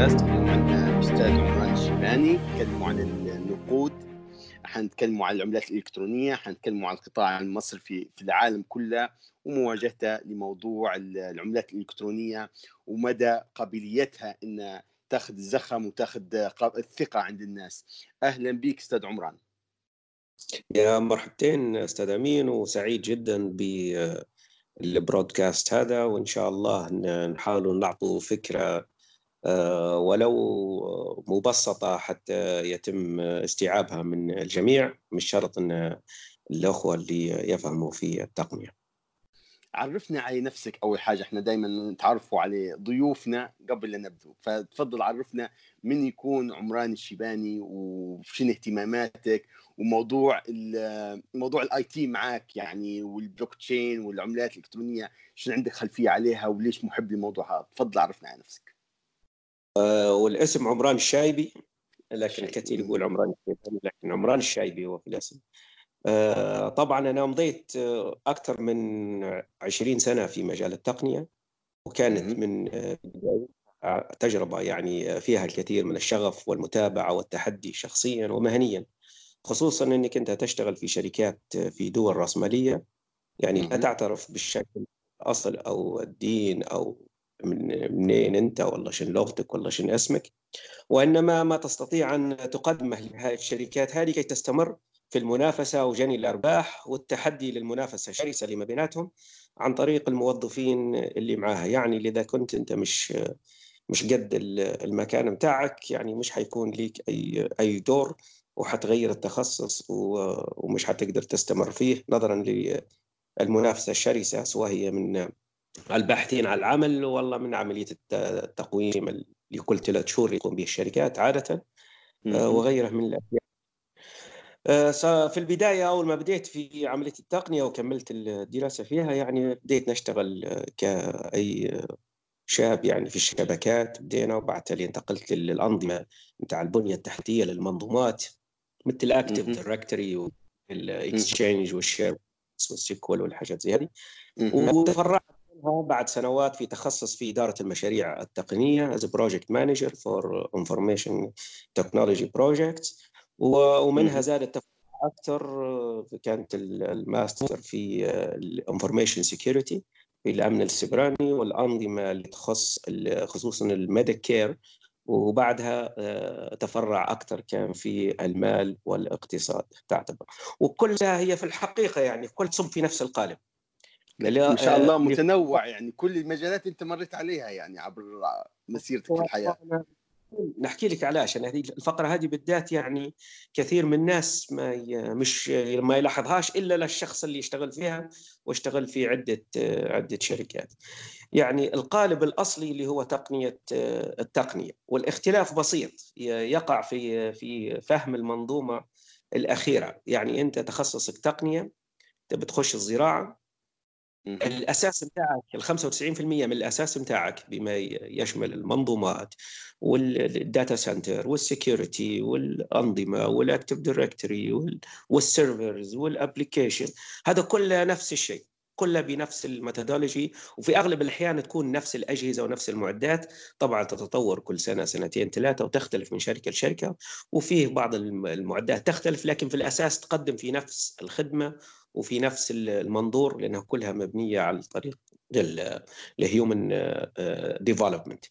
بودكاست اليوم عندنا أستاذ عمران الشيباني نتكلموا عن النقود حنتكلموا عن العملات الإلكترونية حنتكلموا عن القطاع المصرفي في العالم كله ومواجهته لموضوع العملات الإلكترونية ومدى قابليتها إن تاخذ الزخم وتاخذ الثقة عند الناس. أهلا بك أستاذ عمران. يا مرحبتين أستاذ أمين وسعيد جدا بالبرودكاست هذا وإن شاء الله نحاول نعطوا فكرة ولو مبسطة حتى يتم استيعابها من الجميع مش شرط إن الأخوة اللي يفهموا في التقنية. عرفنا على نفسك أول حاجة. إحنا دائما نتعرفوا على ضيوفنا قبل لا نبدو فتفضل عرفنا من يكون عمران الشيباني وشنو اهتماماتك وموضوع موضوع ال IT معك يعني والبلوك تشين والعملات الإلكترونية شنو عندك خلفية عليها وليش محب للموضوع هذا؟ تفضل عرفنا على نفسك. والاسم عمران الشايبي لكن الكثير يقول عمران الشيباني لكن عمران الشايبي هو في الاسم. أه طبعا أنا مضيت أكثر من 20 سنة في مجال التقنية وكانت من تجربة يعني فيها الكثير من الشغف والمتابعة والتحدي شخصيا ومهنيا. خصوصا إنك أنت تشتغل في شركات في دول رأسمالية يعني لا تعترف بالشكل اصل أو الدين أو من منين انت ولا شن لغتك ولا شن اسمك. وإنما ما تستطيع أن تقدمه لهذه الشركات هذه كي تستمر في المنافسة وجني الأرباح والتحدي للمنافسة الشرسة اللي ما بيناتهم عن طريق الموظفين اللي معاها. يعني اذا كنت أنت مش مش قد المكان بتاعك يعني مش حيكون ليك أي أي دور وحتغير التخصص ومش حتقدر تستمر فيه نظرا للمنافسة الشرسة سواء هي من الباحثين عن العمل والله من عملية التقويم اللي كل ثلاث شهور يقوم به الشركات عادة وغيره من الأشياء. في البداية أول ما بديت في عملية التقنية وكملت الدراسة فيها يعني بديت نشتغل كأي شاب يعني في الشبكات بدينا وبعد تالي انتقلت للأنظمة بتاع البنية التحتية للمنظومات مثل الاكتف دايركتوري والاكسشينج والشير والسيكول والحاجات زي هذه. وتفرعت منها بعد سنوات في تخصص في إدارة المشاريع التقنية as project manager for information technology projects ومنها زادت أكثر كانت الماستر في ال information security في الأمن السيبراني والأنظمة اللي تخص خصوصا ال Medicare وبعدها تفرع أكثر كان في المال والاقتصاد تعتبر. وكلها هي في الحقيقة يعني كل تصب في نفس القالب. ما شاء الله متنوع يعني. كل المجالات انت مريت عليها يعني عبر مسيرتك في الحياة. نحكي لك علاش أنا هذه الفقرة هذه بالذات يعني كثير من الناس ما مش ما يلاحظهاش إلا للشخص اللي يشتغل فيها واشتغل في عدة عدة شركات. يعني القالب الأصلي اللي هو تقنية التقنية. والاختلاف بسيط يقع في في فهم المنظومة الأخيرة، يعني أنت تخصصك تقنية تبي تخش الزراعة الأساس بتاعك ال 95% من الأساس بتاعك بما يشمل المنظومات وال data center وال security والأنظمة وال Active Directory وال servers وال application هذا كله نفس الشيء كلها بنفس ال methodology وفي أغلب الأحيان تكون نفس الأجهزة ونفس المعدات. طبعا تتطور كل سنة سنتين ثلاثة وتختلف من شركة لشركة. وفيه بعض المعدات تختلف لكن في الأساس تقدم في نفس الخدمة وفي نفس المنظور لأنها كلها مبنية على طريق ال human development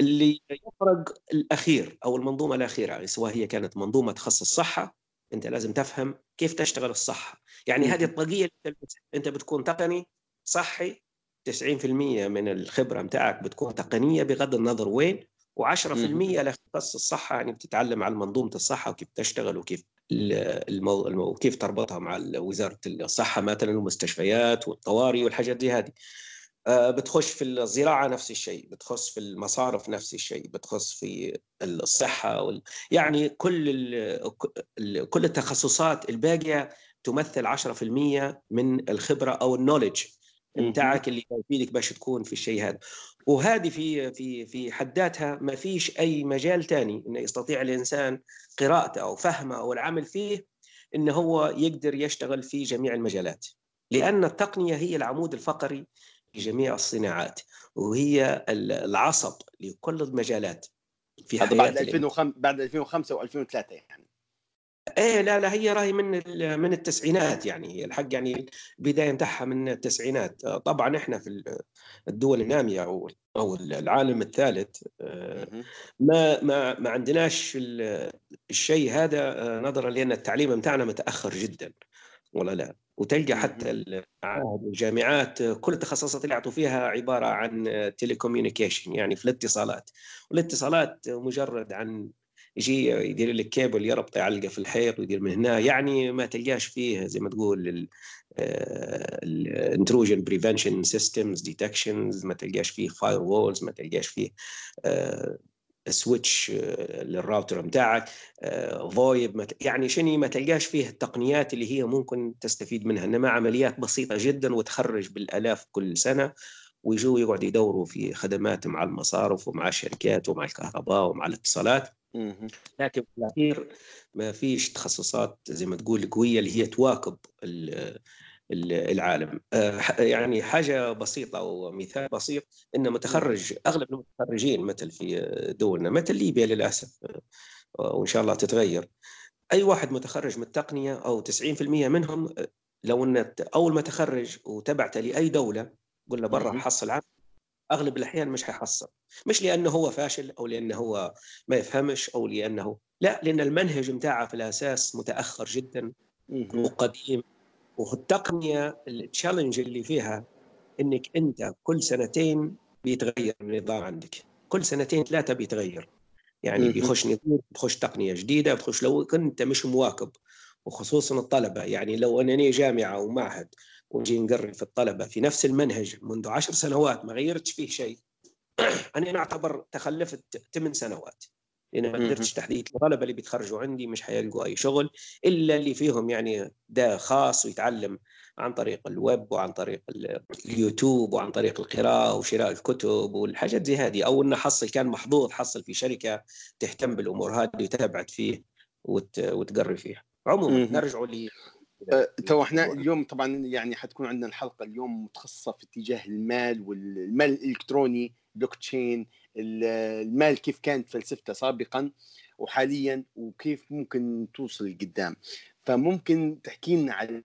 اللي يفرق الأخير أو المنظومة الأخيرة سواء هي كانت منظومة تخصص الصحة أنت لازم تفهم كيف تشتغل الصحة. يعني هذه الطاقية أنت بتكون تقني صحي 90% من الخبرة بتاعك بتكون تقنية بغض النظر وين و10% لخص الصحة يعني بتتعلم عن منظومة الصحة وكيف تشتغل وكيف المو... كيف تربطها مع وزارة الصحة مثلا والمستشفيات والطوارئ والحاجات دي هذه. بتخش في الزراعة نفس الشيء بتخص في المصارف نفس الشيء بتخص في الصحة وال... يعني كل ال... كل التخصصات الباقية تمثل 10% من الخبرة أو النولج بتاعك اللي يفيدك باش تكون في الشيء هذا. وهذه في في في حد ذاتها ما فيش أي مجال ثاني إنه يستطيع الإنسان قراءته أو فهمه أو العمل فيه إنه هو يقدر يشتغل في جميع المجالات. لأن التقنية هي العمود الفقري جميع الصناعات وهي العصب لكل المجالات في هذا بعد 2005 بعد 2005 و2003 يعني. إيه لا لا هي راهي من من التسعينات يعني هي الحق يعني البداية نتاعها من التسعينات. طبعا إحنا في الدول النامية أو أو العالم الثالث ما ما ما عندناش الشيء هذا نظرا لأن التعليم بتاعنا متأخر جدا ولا لا؟ وتلقى حتى المعاهد والجامعات كل التخصصات اللي يعطوا فيها عبارة عن telecommunication يعني في الاتصالات. والاتصالات مجرد عن يجي يدير لك كيبل يربط يعلقه في الحيط ويدير من هنا. يعني ما تلقاش فيه زي ما تقول ال intrusion prevention systems detections ما تلقاش فيه firewalls ما تلقاش فيه switch آه، للراوتر بتاعك VoIP يعني شنو ما تلقاش فيه التقنيات اللي هي ممكن تستفيد منها. إنما عمليات بسيطة جدا وتخرج بالآلاف كل سنة ويجوا يقعدوا يدوروا في خدمات مع المصارف ومع الشركات ومع الكهرباء ومع الاتصالات. لكن في الأخير ما فيش تخصصات زي ما تقول قوية اللي هي تواكب العالم. آه، يعني حاجة بسيطة ومثال بسيط إن متخرج أغلب المتخرجين مثل في دولنا مثل ليبيا للأسف آه، وإن شاء الله تتغير. أي واحد متخرج من التقنية أو 90% منهم لو ان أول ما تخرج وتبعت لأي دولة قلنا برا حصل عمل أغلب الأحيان مش حيحصل. مش لأنه هو فاشل أو لأنه هو ما يفهمش أو لأنه لا لأن المنهج بتاعه في الأساس متأخر جدا وقديم. والتقنيه التشالنج اللي فيها إنك أنت كل سنتين بيتغير النظام عندك. كل سنتين ثلاثة بيتغير. يعني بيخش نظام بتخش تقنية جديدة بتخش لو كنت مش مواكب. وخصوصا الطلبة. يعني لو أنني جامعة ومعهد ونجي نقرب في الطلبة في نفس المنهج منذ عشر سنوات ما غيرتش فيه شيء. أنا نعتبر تخلفت ثمان سنوات. لأن ما قدرتش تحديث الطلبة اللي بيتخرجوا عندي مش حيلقوا أي شغل إلا اللي فيهم يعني ده خاص ويتعلم عن طريق الويب وعن طريق اليوتيوب وعن طريق القراءة وشراء الكتب والحاجات زي هذه. أو إنه حصل كان محظوظ حصل في شركة تهتم بالأمور هذه وتبعت فيه وت... وتقري فيه عموما نرجع تو إحنا اليوم طبعا يعني حتكون عندنا الحلقة اليوم متخصصة في اتجاه المال والمال الإلكتروني بلوك تشين المال كيف كانت فلسفته سابقا وحاليا وكيف ممكن توصل لقدام. فممكن تحكي لنا عن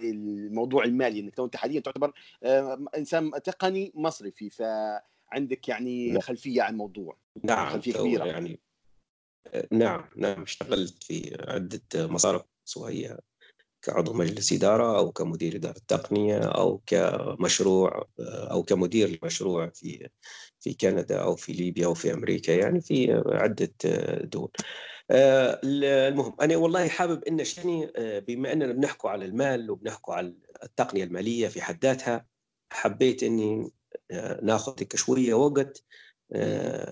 الموضوع المالي انك أنت حاليا تعتبر أه، إنسان تقني مصرفي فعندك يعني نعم. خلفية عن الموضوع نعم خلفية كبيرة. يعني نعم نعم اشتغلت في عدة مصارف سواء كعضو مجلس إدارة أو كمدير إدارة تقنية أو كمشروع أو كمدير لمشروع في في كندا أو في ليبيا أو في أمريكا يعني في عدة دول. المهم أنا والله حابب أن شني بما أننا بنحكوا على المال وبنحكوا على التقنية المالية في حد ذاتها حبيت أني ناخذ شوية وقت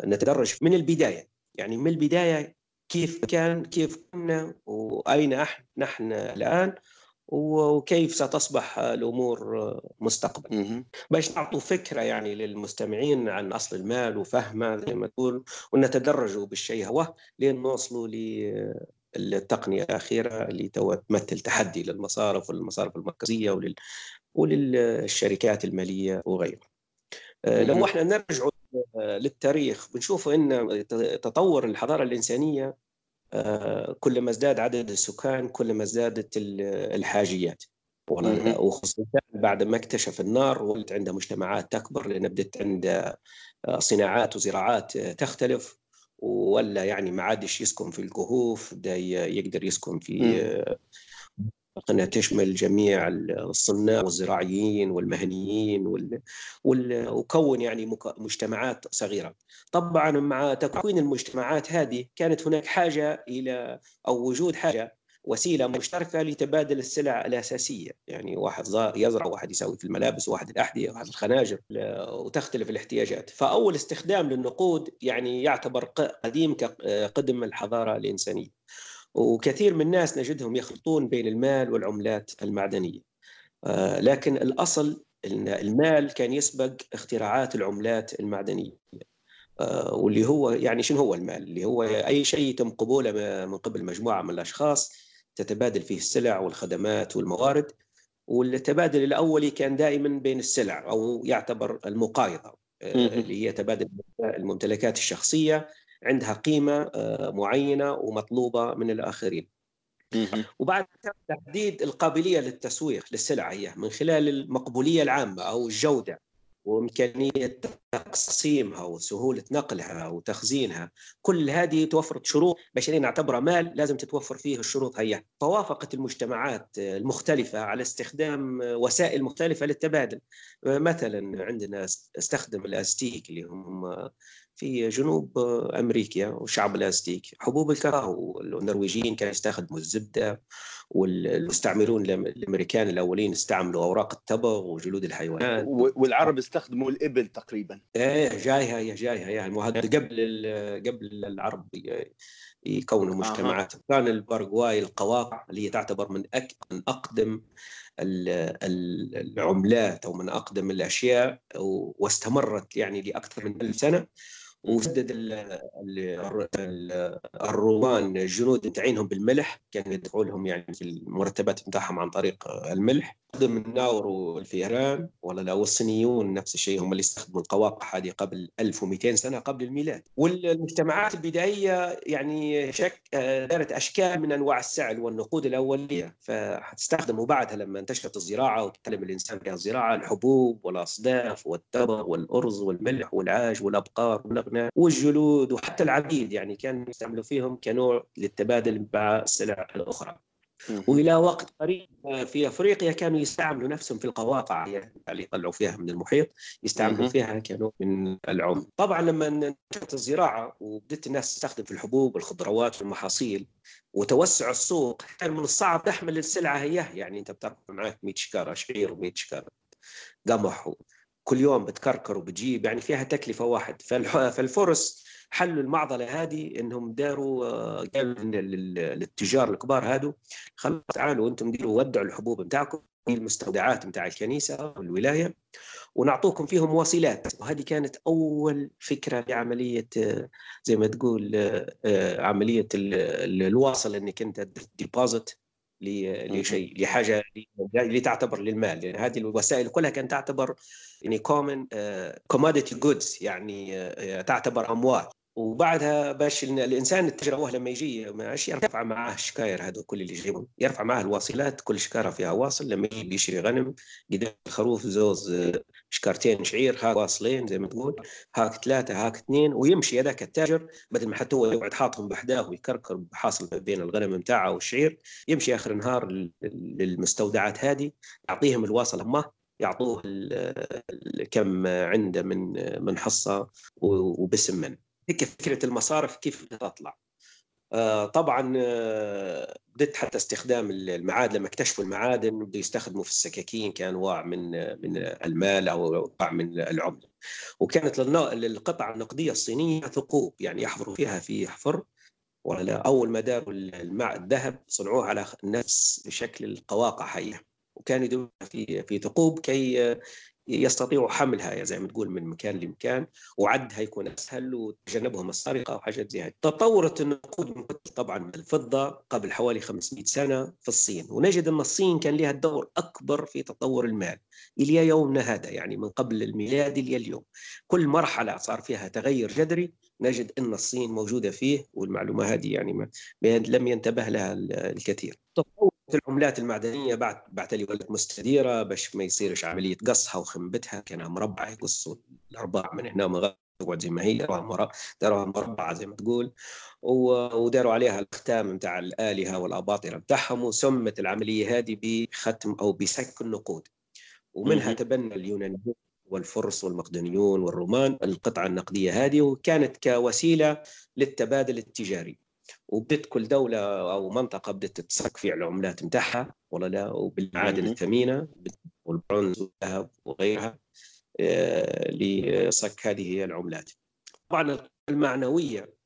نتدرج من البداية. يعني من البداية كيف كان كيف كنا وأين نحن الآن وكيف ستصبح الأمور مستقبلا. باش نعطوا فكرة يعني للمستمعين عن أصل المال وفهمه زي ما تقول ونتدرجوا بالشيء هو لين نوصلوا للتقنية الأخيرة اللي تمثل تحدي للمصارف والمصارف المركزية ولل وللشركات المالية وغيرها. لو إحنا نرجع للتاريخ. بنشوف إن تطور الحضارة الإنسانية آه، كلما ازداد عدد السكان كلما ازدادت الحاجيات. وخصوصا بعد ما اكتشف النار ولد عنده مجتمعات تكبر لأن بدت عنده آه، صناعات وزراعات تختلف. ولا يعني ما عادش يسكن في الكهوف بدا يقدر يسكن في إنها تشمل جميع الصناع والزراعيين والمهنيين وال... وال... وكون يعني مجتمعات صغيرة. طبعا مع تكوين المجتمعات هذه كانت هناك حاجة إلى أو وجود حاجة وسيلة مشتركة لتبادل السلع الأساسية، يعني واحد يزرع واحد يسوي في الملابس واحد الأحذية واحد الخناجر وتختلف الاحتياجات، فأول استخدام للنقود يعني يعتبر قديم كقدم الحضارة الإنسانية. وكثير من الناس نجدهم يخلطون بين المال والعملات المعدنية. آه، لكن الأصل إن المال كان يسبق اختراعات العملات المعدنية. آه، واللي هو يعني شنو هو المال؟ اللي هو أي شيء يتم قبوله من قبل مجموعة من الأشخاص تتبادل فيه السلع والخدمات والموارد والتبادل الاولي كان دائما بين السلع أو يعتبر المقايضة اللي هي تبادل الممتلكات الشخصية عندها قيمة معينة ومطلوبة من الآخرين. وبعد تحديد القابلية للتسويق للسلع هي من خلال المقبولية العامة أو الجودة وإمكانية تقسيمها وسهولة نقلها وتخزينها. كل هذه توفر شروط باش نعتبرها مال لازم تتوفر فيه الشروط هي. فوافقت المجتمعات المختلفة على استخدام وسائل مختلفة للتبادل. مثلا عندنا استخدم الأستيك اللي هم في جنوب أمريكا وشعب الاستيك حبوب الكاكاو النرويجيين كانوا يستخدموا الزبدة والمستعمرون الأمريكان الأولين استعملوا أوراق التبغ وجلود الحيوانات والعرب استخدموا الإبل تقريبا. إيه جايها يا جايها يعني قبل قبل العرب يكونوا مجتمعات. آه. كان الباراغواي القواقع اللي هي تعتبر من من أقدم العملات أو من أقدم الأشياء واستمرت يعني لأكثر من ألف سنة. وسدد الرومان الجنود تعينهم بالملح كانوا يدفعوا لهم يعني في المرتبات بتاعهم عن طريق الملح. قدم الناور والفيران ولا لا والصينيون نفس الشيء هم اللي استخدموا القواقع هذه قبل 1200 سنة قبل الميلاد. والمجتمعات البدائية يعني شك دارت أشكال من أنواع السعل والنقود الأولية. فحتستخدموا بعدها لما انتشرت الزراعة وتعلم الإنسان فيها الزراعة الحبوب والأصداف والتبغ والأرز والملح والعاج والأبقار والاغنام والجلود وحتى العبيد يعني كانوا يستعملوا فيهم كنوع للتبادل مع السلع الأخرى. وإلى وقت قريب في أفريقيا كانوا يستعملوا نفسهم في القواقع يعني اللي يطلعوا فيها من المحيط يستعملوا فيها كنوع من العم طبعا لما انتشرت الزراعة وبدت الناس تستخدم في الحبوب والخضروات والمحاصيل وتوسع السوق كان من الصعب تحمل السلعة هي يعني أنت بترفع معك 100 شكارة شعير و100 شكارة قمح كل يوم بتكركر وبتجيب يعني فيها تكلفة واحد. فالفرس حلوا المعضلة هذه إنهم داروا قالوا للتجار الكبار هادو خلاص تعالوا أنتم ديروا ودعوا الحبوب بتاعكم المستودعات بتاع الكنيسة والولاية ونعطوكم فيهم وصلات وهذه كانت أول فكرة لعملية زي ما تقول عملية الواصل إنك أنت deposit لشيء لحاجة اللي تعتبر للمال. يعني هذه الوسائل كلها كانت تعتبر يعني common commodity goods يعني تعتبر اموال وبعدها باش الإنسان التجر هو لما يجي ماشي يرفع معاه الشكاير هذول كل اللي يجيبهم. يرفع معاه الواصلات كل شكاره فيها واصل لما يجي يشتري غنم قدام الخروف زوز شكارتين شعير هاك واصلين زي ما تقول هاك ثلاثة هاك اثنين ويمشي هذاك التاجر بدل ما حتى هو يقعد حاطهم بحداه ويكركر بحاصل بين الغنم بتاعه والشعير يمشي آخر النهار للمستودعات هذه يعطيهم الواصل ما يعطوه كم عنده من من حصة وبسم منه هيك فكرة المصارف كيف تطلع. طبعا آه بدت حتى استخدام المعادن لما اكتشفوا المعادن بدوا يستخدموا في السكاكين كانواع من من المال أو انواع من العملة. وكانت للقطع النقدية الصينية ثقوب يعني يحفروا فيها في حفر ولا أول ما داروا الذهب صنعوه على نفس شكل القواقع هي وكانوا يدوروا في في ثقوب كي يستطيعوا حملها زي ما تقول من مكان لمكان وعدها يكون أسهل وتجنبهم السرقة وحاجات زي هذه. تطورت النقود طبعا من الفضة قبل حوالي 500 سنة في الصين ونجد أن الصين كان لها دور أكبر في تطور المال إلى يومنا هذا يعني من قبل الميلاد إلى اليوم. كل مرحلة صار فيها تغير جذري نجد أن الصين موجودة فيه والمعلومة هذه يعني ما لم ينتبه لها الكثير. تطور العملات المعدنية بعد بعد لي ولد مستديرة باش ما يصيرش عملية قصها وخنبتها كانها مربعة يقصوا الارباع من هنا ومن تقعد زي ما هي داروها مربعة زي ما تقول. وداروا عليها الختام نتاع الآلهة والأباطرة بتاعهم وسمت العملية هذه بختم أو بسك النقود. ومنها تبنى اليونانيون والفرس والمقدونيون والرومان القطعة النقدية هذه وكانت كوسيلة للتبادل التجاري. وبدت كل دولة أو منطقة بدت تصك العملات نتاعها ولا لا؟ وبالمعادن الثمينة والبرونز والذهب وغيرها آه، لصك هذه العملات. طبعا المعنوية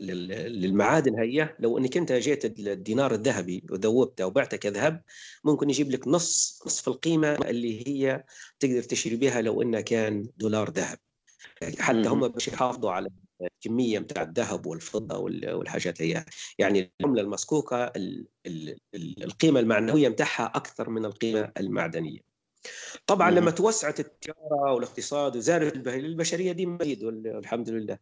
للمعادن هي لو إنك أنت جيت الدينار الذهبي وذوبته وبعته كذهب ممكن يجيب لك نص نصف القيمة اللي هي تقدر تشتري بها لو إنه كان دولار ذهب. حتى هم باش يحافظوا على الكميه بتاع الذهب والفضة والحاجات هي. يعني العملة المسكوكة القيمة المعنوية بتاعها أكثر من القيمة المعدنية. طبعا لما توسعت التجارة والاقتصاد وزادت البشرية دي مزيد والحمد لله.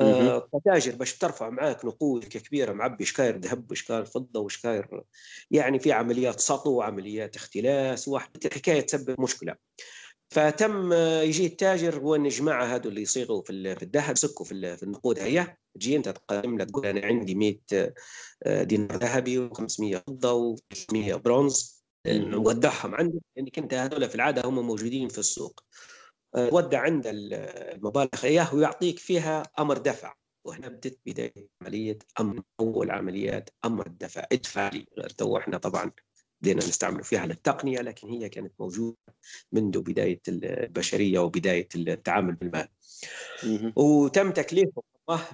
آه باش ترفع معاك نقود كبيرة معبي شكاير ذهب وشكاير فضة وشكاير يعني في عمليات سطو وعمليات اختلاس واحد الحكاية تسبب مشكلة. فتم يجي التاجر هو ان جماعة هذو اللي يصيغوا في الذهب يسكوا في النقود هي تجي أنت تقدم له تقول أنا عندي 100 آه، دينار ذهبي و500 فضه و300 برونز. نودعهم عندك لانك انت هذول في العادة هم موجودين في السوق. تودع آه، عند المبالغ اياه ويعطيك فيها أمر دفع. وهنا بدت بداية عملية أمر أول عمليات أمر الدفع ادفع لي تو إحنا طبعا بدينا نستعمل فيها التقنيه لكن هي كانت موجودة منذ بداية البشرية وبداية التعامل بالمال. وتم تكليفه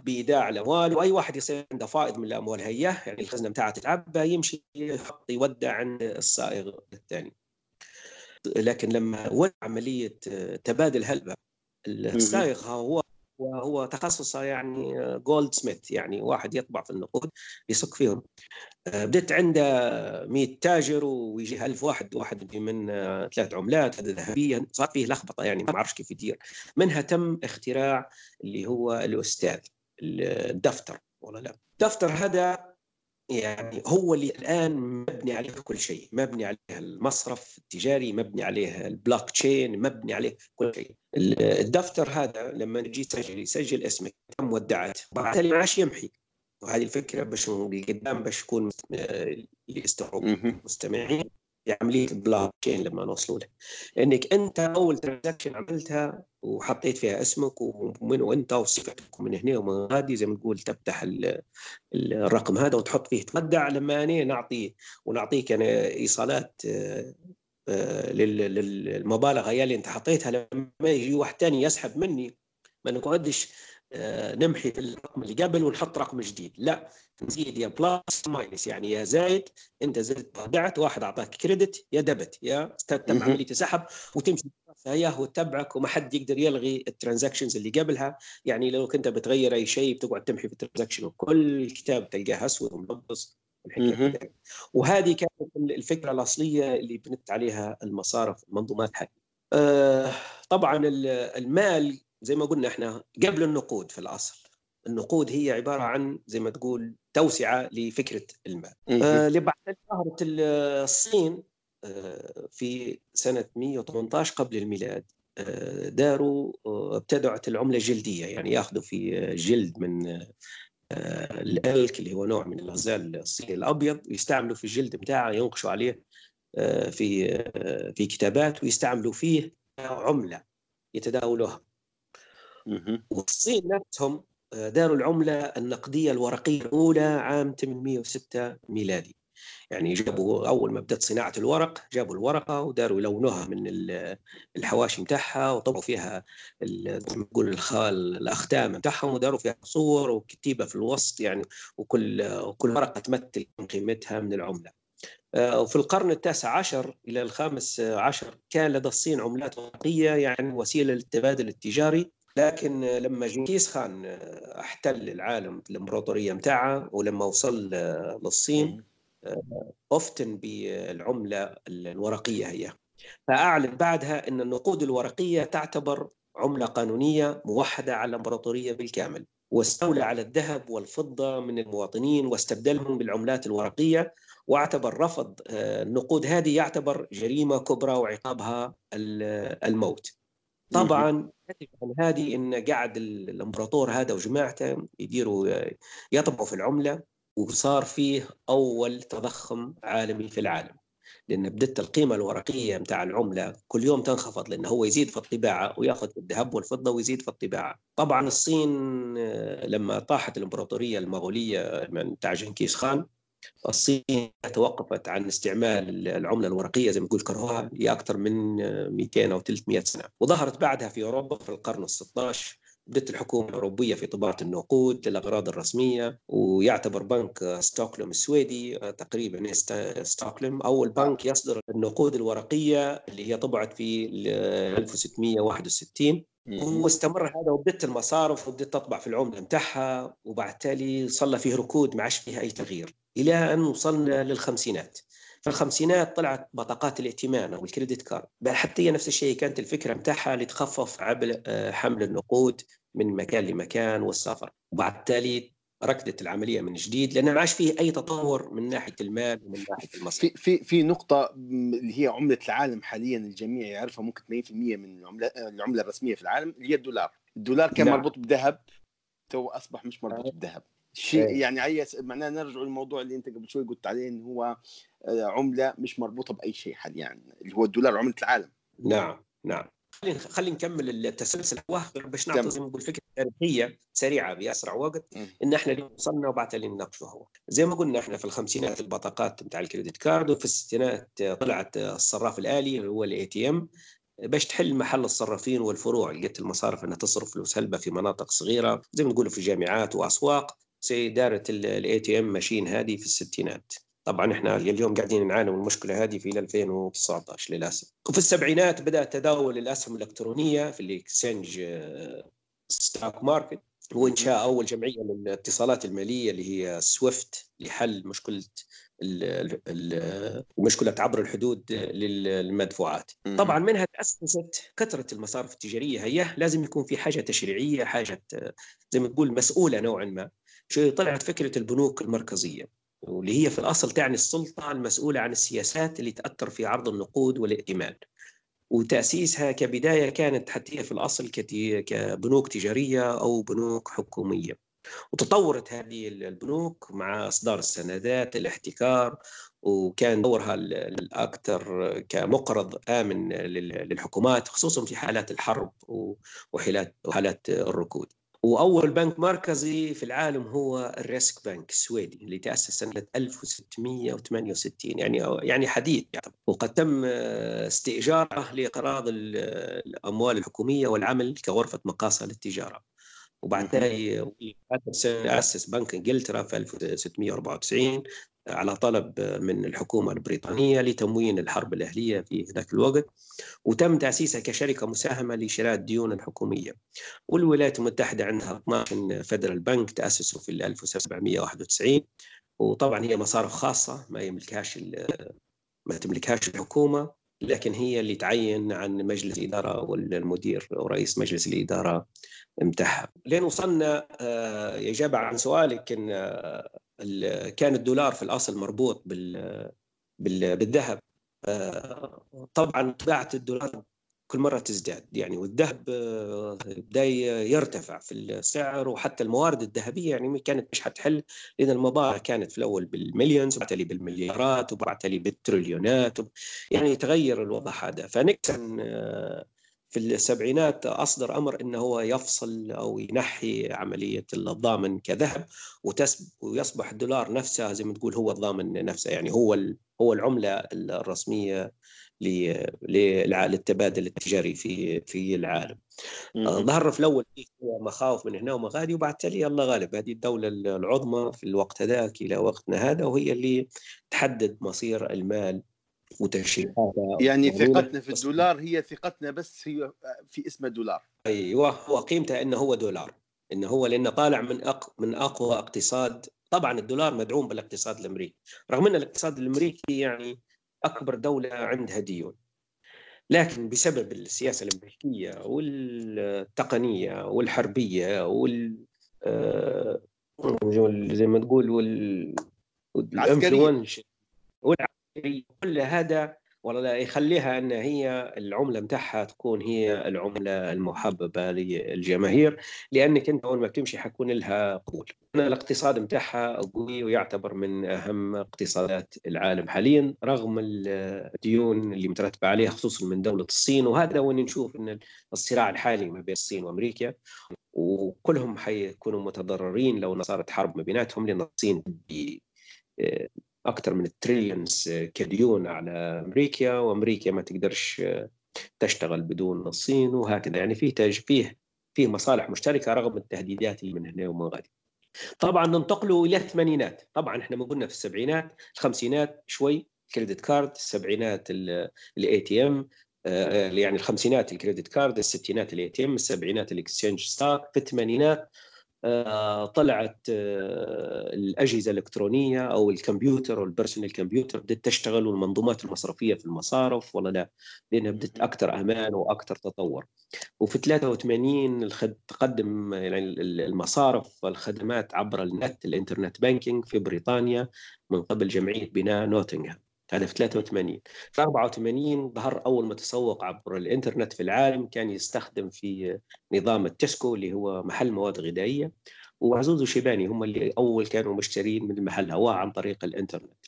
بإيداع الأموال وأي واحد يصير عنده فائض من الأموال هي يعني الخزنة بتاعته تتعبى يمشي يحط يودع عند الصائغ الثاني. لكن لما ودع عملية تبادل هلبة الصائغ هو وهو تخصصه يعني goldsmith يعني واحد يطبع في النقود يسك فيهم. آه، بدت عنده 100 تاجر ويجي 1000 واحد واحد من آه، ثلاث عملات هذا ذهبيا. صار فيه لخبطة يعني ما أعرفش كيف يدير. منها تم اختراع اللي هو الأستاذ الدفتر ولا لا. الدفتر هذا يعني هو اللي الآن مبني عليه كل شيء مبني عليه المصرف التجاري مبني عليه البلوك تشين مبني عليه كل شيء. الدفتر هذا لما تجي تسجل يسجل اسمك تم ودعت؟ بعد اللي معاش يمحي. وهذه الفكرة باش قدام باش يكون اللي يستوعب المستمعين. عمليه البلوك تشين لما نوصلوا له إنك أنت أول transaction عملتها وحطيت فيها اسمك ومن وأنت وصفتك ومن هنا ومن غادي زي ما تقول تفتح الرقم هذا وتحط فيه تودع لما أنا نعطي ونعطيك أنا إيصالات آه، آه، للمبالغ هي اللي أنت حطيتها. لما يجي واحد ثاني يسحب مني ما نقعدش نمحي في الرقم اللي قبل ونحط رقم جديد. لا نزيد يا plus minus. يعني يا زايد انت زدت ودعت واحد اعطاك credit يا debit يا تم عملية سحب وتمشي اياه وتتبعك وما حد يقدر يلغي ال transactions اللي قبلها. يعني لو كنت بتغير أي شيء بتقعد تمحي في ال transaction وكل الكتاب تلقاه أسود وملبس وهذه كانت الفكرة الأصلية اللي بنت عليها المصارف المنظومات هذه آه طبعا المال زي ما قلنا إحنا قبل النقود في الأصل. النقود هي عبارة عن زي ما تقول توسعة لفكرة المال. آه لبعد ظهرت الصين آه في سنة 118 قبل الميلاد آه داروا آه، ابتدعت العملة الجلديه يعني ياخذوا في جلد من آه، الألك اللي هو نوع من الغزال الصيني الأبيض ويستعملوا في الجلد بتاعه ينقشوا عليه آه، في في كتابات ويستعملوا فيه عملة يتداولوها. والصين نفسهم آه، داروا العملة النقدية الورقية الأولى عام 806 ميلادي. يعني جابوا أول ما بدأت صناعة الورق جابوا الورقة وداروا يلونوها من الحواشي متاعها وطبعوا فيها نقول الأختام متاعهم وداروا فيها صور وكتيبة في الوسط يعني وكل كل ورقة تمثل قيمتها من العملة. آه، وفي القرن التاسع عشر إلى الخامس عشر كان لدى الصين عملات ورقية يعني وسيلة للتبادل التجاري. لكن لما جنكيز خان احتل العالم الامبراطورية متاعه ولما وصل للصين أفتن بالعملة الورقية هي. فأعلن بعدها إن النقود الورقية تعتبر عملة قانونية موحدة على الامبراطورية بالكامل واستولى على الذهب والفضة من المواطنين واستبدلهم بالعملات الورقية واعتبر رفض النقود هذه يعتبر جريمة كبرى وعقابها الموت. طبعا عن هذه إن قاعد الإمبراطور هذا وجماعته يديروا يطبعوا في العملة وصار فيه أول تضخم عالمي في العالم. لأن بدت القيمة الورقية متاع العملة كل يوم تنخفض لأنه هو يزيد في الطباعة ويأخذ الذهب والفضة ويزيد في الطباعة. طبعا الصين لما طاحت الإمبراطورية المغولية من تاع جنكيز خان الصين توقفت عن استعمال العملة الورقية زي ما يقول كرهوها لأكثر من 200 أو 300 سنة. وظهرت بعدها في أوروبا في القرن ال 16 بدت الحكومة الأوروبية في طباعة النقود للأغراض الرسمية ويعتبر بنك ستوكلم السويدي تقريبا ستوكلم أول بنك يصدر النقود الورقية اللي هي طبعت في 1661 واستمر هذا وبدت المصارف وبدت تطبع في العملة نتاعها وبعد تالي صلى فيه ركود ما عادش فيها أي تغيير. إلى أن وصلنا للخمسينات. في الخمسينات طلعت بطاقات الائتمان أو الكريدت كارد. حتى هي نفس الشيء كانت الفكرة نتاعها لتخفف عبء آه، حمل النقود من مكان لمكان والسفر. وبعد تالي ركدت العملية من جديد لأن ما عادش فيه أي تطور من ناحية المال ومن ناحية المصرف. في في في نقطة اللي هي عملة العالم حاليا الجميع يعرفها ممكن 80% من العملة العملة الرسمية في العالم اللي هي الدولار. الدولار كان نعم. مربوط بالذهب تو أصبح مش مربوط بالذهب شيء إيه. يعني عي معناه نرجع للموضوع اللي انت قبل شوي قلت عليه انه هو آه، عملة مش مربوطة بأي شيء حاليا اللي هو الدولار عملة العالم. نعم نعم. خلينا خلينا نكمل التسلسل. باش نعطي زي ما نقول فكرة تاريخية سريعة باسرع وقت إن إحنا اللي وصلنا وبعد اللي نناقشه هو. زي ما قلنا إحنا في الخمسينات البطاقات بتاع ال credit card وفي الستينات طلعت الصراف الآلي اللي هو ال ATM باش تحل محل الصرافين والفروع لقيت المصارف إنها تصرف فلوس هلبة في مناطق صغيرة زي ما نقولوا في جامعات وأسواق. زي دارت ال ATM machine هذه في الستينات. طبعا إحنا اليوم قاعدين نعاني من المشكلة هذه في 2019 للأسف. وفي السبعينات بدأ تداول الأسهم الإلكترونية في ال exchange stock market وانشاء أول جمعية للاتصالات المالية اللي هي سويفت لحل مشكلة المشكلة عبر الحدود للمدفوعات. طبعا منها تأسست كثرة المصارف التجارية. هي لازم يكون في حاجة تشريعية حاجة زي ما تقول مسؤولة نوعا ما. طلعت فكرة البنوك المركزية واللي هي في الأصل تعني السلطة المسؤولة عن السياسات اللي تأثر في عرض النقود والائتمان. وتأسيسها كبداية كانت حتى في الأصل كبنوك تجارية أو بنوك حكومية. وتطورت هذه البنوك مع إصدار السندات الاحتكار وكان دورها الأكثر كمقرض آمن للحكومات خصوصا في حالات الحرب وحالات الركود. وأول بنك مركزي في العالم هو الريسك بنك السويدي اللي تأسس سنة 1668 يعني يعني حديث يعني. وقد تم استئجاره لاقراض الأموال الحكومية والعمل كغرفة مقاصة للتجارة. وبعد ذلك أسس بنك إنجلترا في 1694 على طلب من الحكومة البريطانية لتموين الحرب الأهلية في ذاك الوقت وتم تأسيسها كشركة مساهمة لشراء الديون الحكومية. والولايات المتحدة عندها 12 فدرال بنك تأسسوا في 1791 وطبعا هي مصارف خاصة ما يملكهاش ما تملكهاش الحكومة لكن هي اللي تعين عن مجلس الإدارة والمدير ورئيس مجلس الإدارة متاعها لين وصلنا آه، إجابة عن سؤالك إن كان الدولار في الأصل مربوط بال بالذهب. آه، طبعا طباعه الدولار كل مرة تزداد. يعني والذهب آه، بدأ يرتفع في السعر وحتى الموارد الذهبية يعني كانت مش حتحل لأن المبالغ كانت في الأول بالمليونز وبعد بالمليارات وبعد بالتريليونات يعني تغير الوضع هذا. فنكسن آه، في السبعينات أصدر أمر أنه هو يفصل أو ينحي عملية الضامن كذهب ويصبح الدولار نفسه زي ما تقول هو الضامن نفسه يعني هو هو العملة الرسمية للتبادل التجاري في في العالم. ظهر في الأول مخاوف من هنا ومغادي وبعد تالي الله غالب. هذه الدولة العظمى في الوقت هذاك إلى وقتنا هذا وهي اللي تحدد مصير المال وتشريحاتها يعني ثقتنا في الدولار هي ثقتنا بس هي في اسم دولار أيوه هو قيمته إنه هو دولار إنه هو لأنه طالع من أق... من أقوى اقتصاد. طبعا الدولار مدعوم بالاقتصاد الأمريكي رغم إن الاقتصاد الأمريكي يعني أكبر دولة عندها ديون. لكن بسبب السياسة الأمريكية والتقنية والحربية وال آه، زي ما تقول وال وال influence كل هذا والله يخليها أن هي العملة متاعها تكون هي العملة المحببة للجماهير لأنك أنت أول ما بتمشي حيكون لها قبول. الاقتصاد متاعها قوي ويعتبر من أهم اقتصادات العالم حاليا رغم الديون اللي مترتبة عليها خصوصا من دولة الصين. وهذا وين نشوف إن الصراع الحالي ما بين الصين وأمريكا وكلهم حيكونوا متضررين لو صارت حرب ما بيناتهم لأن الصين أكثر من ال trillions كديون على أمريكا وأمريكا ما تقدرش تشتغل بدون الصين وهكذا يعني فيه فيه فيه مصالح مشتركة رغم التهديدات من هنا ومن غادي. طبعا ننتقلوا إلى الثمانينات، طبعا إحنا ما قلنا في السبعينات، الخمسينات شوي credit card، السبعينات ال ATM، يعني الخمسينات ال credit card الستينات ال ATM السبعينات ال exchange stock في الثمانينات طلعت آه، الأجهزة الإلكترونية أو الكمبيوتر أو ال personal computer بدأت تشتغل والمنظومات المصرفية في المصارف ولا لا؟ لأنها بدأت أكثر أمان وأكثر تطور. وفي 83 تقدم يعني المصارف الخدمات عبر النت ال internet banking في بريطانيا من قبل جمعية بناء نوتنغهام. هذا في 83 في 84 ظهر أول متسوق عبر الإنترنت في العالم كان يستخدم في نظام التسكو اللي هو محل مواد غذائية وعزوز وشيباني هم اللي أول كانوا مشترين من المحل هواه عن طريق الإنترنت.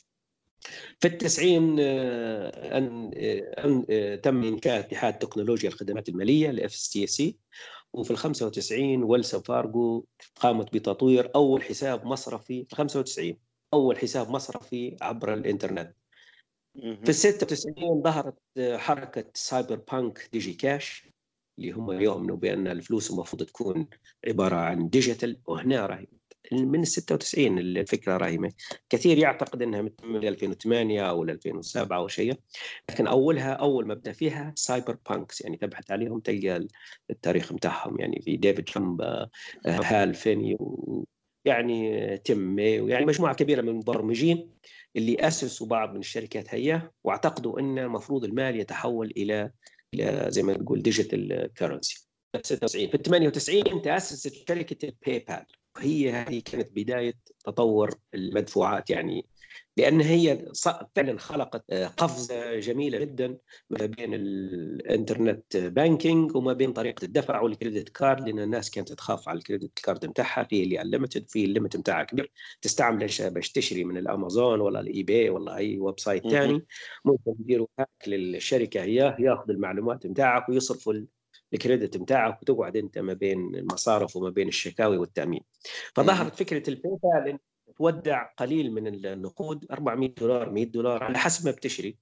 في التسعين آه، أن, آه، أن آه، تم إنشاء اتحاد تكنولوجيا الخدمات المالية تي سي وفي ال 95 Wells Fargo قامت بتطوير أول حساب مصرفي في 95 أول حساب مصرفي عبر الإنترنت. في ال 96 ظهرت حركة cypherpunk DigiCash اللي هم يؤمنوا بأن الفلوس المفروض تكون عبارة عن ديجيتال وهنا راهي من ال 96 الفكرة راهي. كثير يعتقد إنها من 2008 أو 2007 أو شيء لكن أولها أول ما بدا فيها سايبر بانكس يعني تبحث عليهم تلقى التاريخ بتاعهم يعني في ديفيد جامبا هال فيني يعني مي ويعني مجموعة كبيرة من المبرمجين اللي أسسوا بعض من الشركات هي واعتقدوا إن المفروض المال يتحول إلى إلى زي ما نقول digital currency 96 في 98 تأسست شركة ال PayPal وهي هذه كانت بداية تطور المدفوعات يعني لأن هي فعلا خلقت آه، قفزة جميلة جدا ما بين ال internet banking وما بين طريقة الدفع وال credit card لأن الناس كانت تخاف على ال credit card بتاعها في اللي unlimited في ال limit بتاعها كبير. تستعمل باش تشتري من الأمازون ولا ال eBay ولا أي website ثاني. ممكن يديروا هاك للشركة هي ياخذ المعلومات بتاعك ويصرفوا الكريدت بتاعك وتقعد أنت ما بين المصارف وما بين الشكاوي والتأمين. فظهرت فكرة البيبال بال تودع قليل من النقود 400 دولار 100 دولار على حسب ما بتشتري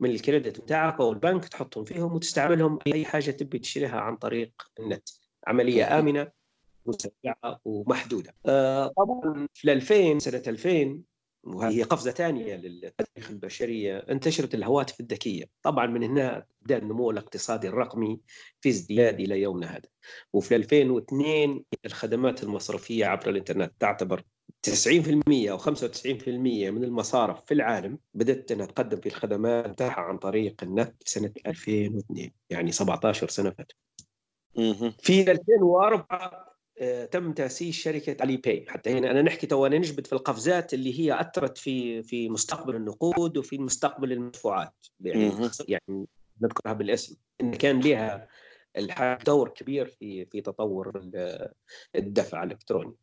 من الكريدت بتاعك أو البنك تحطهم فيهم وتستعملهم أي حاجة تبي تشتريها عن طريق النت. عملية آمنة مسرعه ومحدودة. آه، طبعا في 2000 سنة 2000 وهي قفزة ثانية للتاريخ البشرية. انتشرت الهواتف الذكية، طبعا من هنا بدأ النمو الاقتصادي الرقمي في ازدياد إلى يومنا هذا. وفي 2002 الخدمات المصرفية عبر الإنترنت تعتبر 90% أو 95% من المصارف في العالم بدأت انها تقدم في الخدمات بتاعها عن طريق النت سنة 2002 يعني 17 سنة فاتوا. في 2004 آه، تم تأسيس شركة Alipay حتى هنا أنا نحكي تو أنا نجبد في القفزات اللي هي أثرت في في مستقبل النقود وفي مستقبل المدفوعات. يعني يعني نذكرها بالاسم. إن كان لها دور كبير في في تطور الدفع الإلكتروني.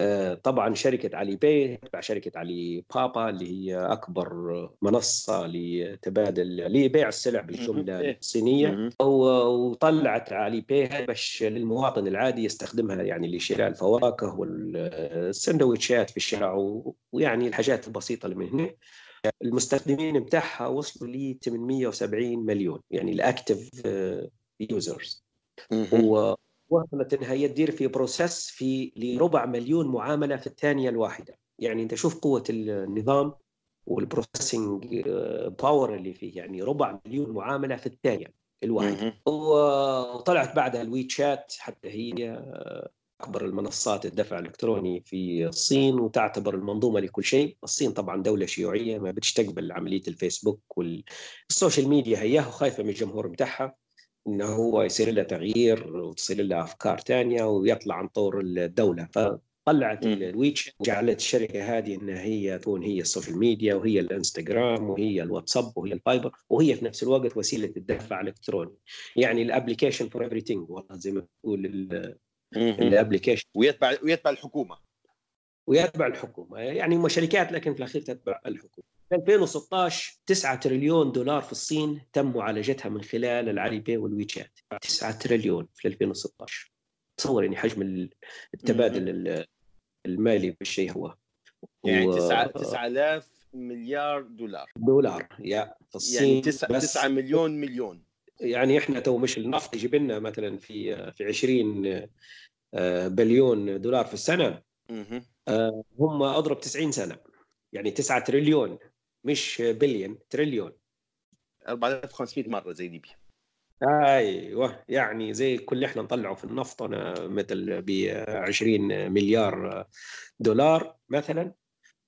آه، طبعا شركة Alipay تبع شركة علي بابا اللي هي أكبر منصة لتبادل لبيع السلع بالجملة إيه. الصينية. وطلعت Alipay باش للمواطن العادي يستخدمها يعني لشراء الفواكه والسندويتشات في الشارع ويعني الحاجات البسيطة اللي من هنا. المستخدمين بتاعها وصلوا ل 870 مليون. يعني ال active users ووصلت انها هي تدير في process في لربع مليون معاملة في الثانية الواحدة. يعني أنت شوف قوة النظام وال processing power اللي فيه يعني ربع مليون معاملة في الثانية الواحدة. وطلعت بعدها ال WeChat حتى هي أكبر المنصات الدفع الإلكتروني في الصين وتعتبر المنظومة لكل شيء، الصين طبعا دولة شيوعية ما بتستقبل عملية الفيسبوك وال social media هي خايفه من الجمهور بتاعها. انه هو يصير له تغيير وتصير له أفكار ثانية ويطلع عن طور الدولة. فطلعت الويتش جعلت الشركة هذه انها هي تكون هي ال social media وهي الإنستغرام وهي الواتساب وهي الفايبر وهي في نفس الوقت وسيلة الدفع الإلكتروني. يعني ال application for everything والله زي ما تقول ال application ويتبع ويتبع الحكومة. ويتبع الحكومة. يعني هم شركات لكن في الأخير تتبع الحكومة. 2016 9 تريليون دولار في الصين تم معالجتها من خلال ال Alipay وال WeChat. 9 تريليون في 2016 تصور يعني حجم التبادل المالي بالشيء هو. يعني 9 9000 مليار دولار. دولار يا. في الصين يعني 9 9 مليون مليون. يعني إحنا تو مش النفط يجيب لنا مثلا في في 20 آه، بليون دولار في السنة. آه، هم أضرب 90 سنة. يعني 9 تريليون. مش بليون تريليون. 4500 مرة زي ليبيا أيوه يعني زي كل اللي إحنا نطلعه في النفط. أنا مثل ب 20 مليار دولار مثلا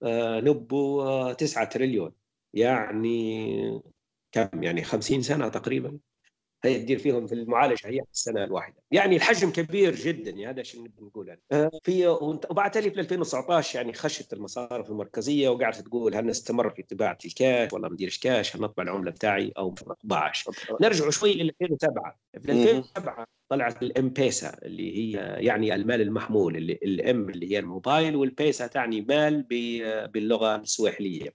آه، نقول 9 تريليون. يعني كم؟ يعني 50 سنة تقريبا. هي تدير فيهم في المعالجة هي في السنة الواحدة. يعني الحجم كبير جدا يعني هذا الشيء نبي نقوله. آه، في وبعد تالي في 2019 يعني خشت المصارف المركزية وقعدت تقول هل نستمر في طباعه الكاش ولا نديرش كاش هل نطبع العملة بتاعي أو ما نطبعش. نرجع شوي ل 2007 في 2007 طلعت ال M-Pesa اللي هي يعني المال المحمول اللي ال M اللي هي الموبايل والبيسا تعني مال باللغة السواحليه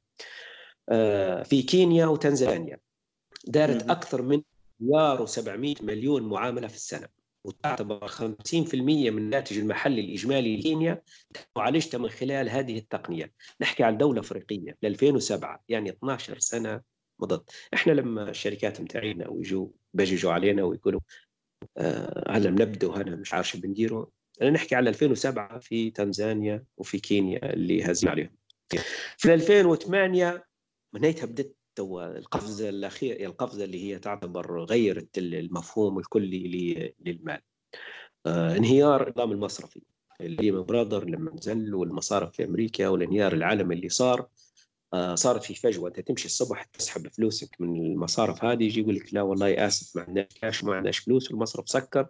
آه، في كينيا وتنزانيا. دارت أكثر من مليار و700 مليون معاملة في السنة. وتعتبر 50% من الناتج المحلي الإجمالي لكينيا معالجته من خلال هذه التقنية، نحكي عن دولة أفريقية ل 2007 يعني 12 سنة مضت، إحنا لما الشركات متاعينا ويجوا بيجوا علينا ويقولوا آه هلا بنبدو هنا مش عارف شو بنديروا، أنا نحكي على 2007 في تنزانيا وفي كينيا اللي هزم عليهم. في 2008 منيتها بدت تو القفزة الأخيرة القفزة اللي هي تعتبر غيرت المفهوم الكلي للمال. آه انهيار النظام المصرفي اللي برادر لما نزل والمصارف في أمريكا والانهيار العالمي اللي صار. آه صارت في فجوة أنت تمشي الصبح تسحب فلوسك من المصارف هذه يجي يقول لك لا والله آسف ما عندناش كاش ما عندناش فلوس والمصرف سكر.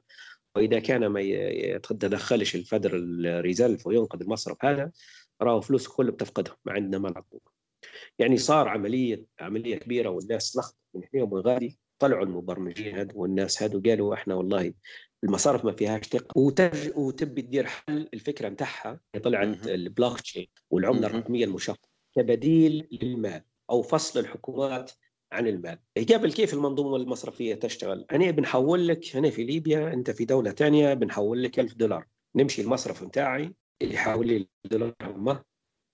وإذا كان ما يتدخلش ال Federal Reserve وينقذ المصرف هذا راهو فلوس كله بتفقدها ما عندنا ما نعطوك. يعني صار عملية عملية كبيرة والناس تلخبط من هنا ومن غادي طلعوا المبرمجين هذو والناس هذو قالوا إحنا والله المصارف ما فيهاش ثقة. وتج وتبي تدير حل الفكرة نتاعها. طلعت البلوك تشين والعملة الرقمية المشفرة. كبديل للمال أو فصل الحكومات عن المال. قبل كيف المنظومة المصرفية تشتغل؟ أنا بنحول لك هنا في ليبيا أنت في دولة ثانية بنحول لك 1000 دولار. نمشي المصرف نتاعي يحول لي الدولار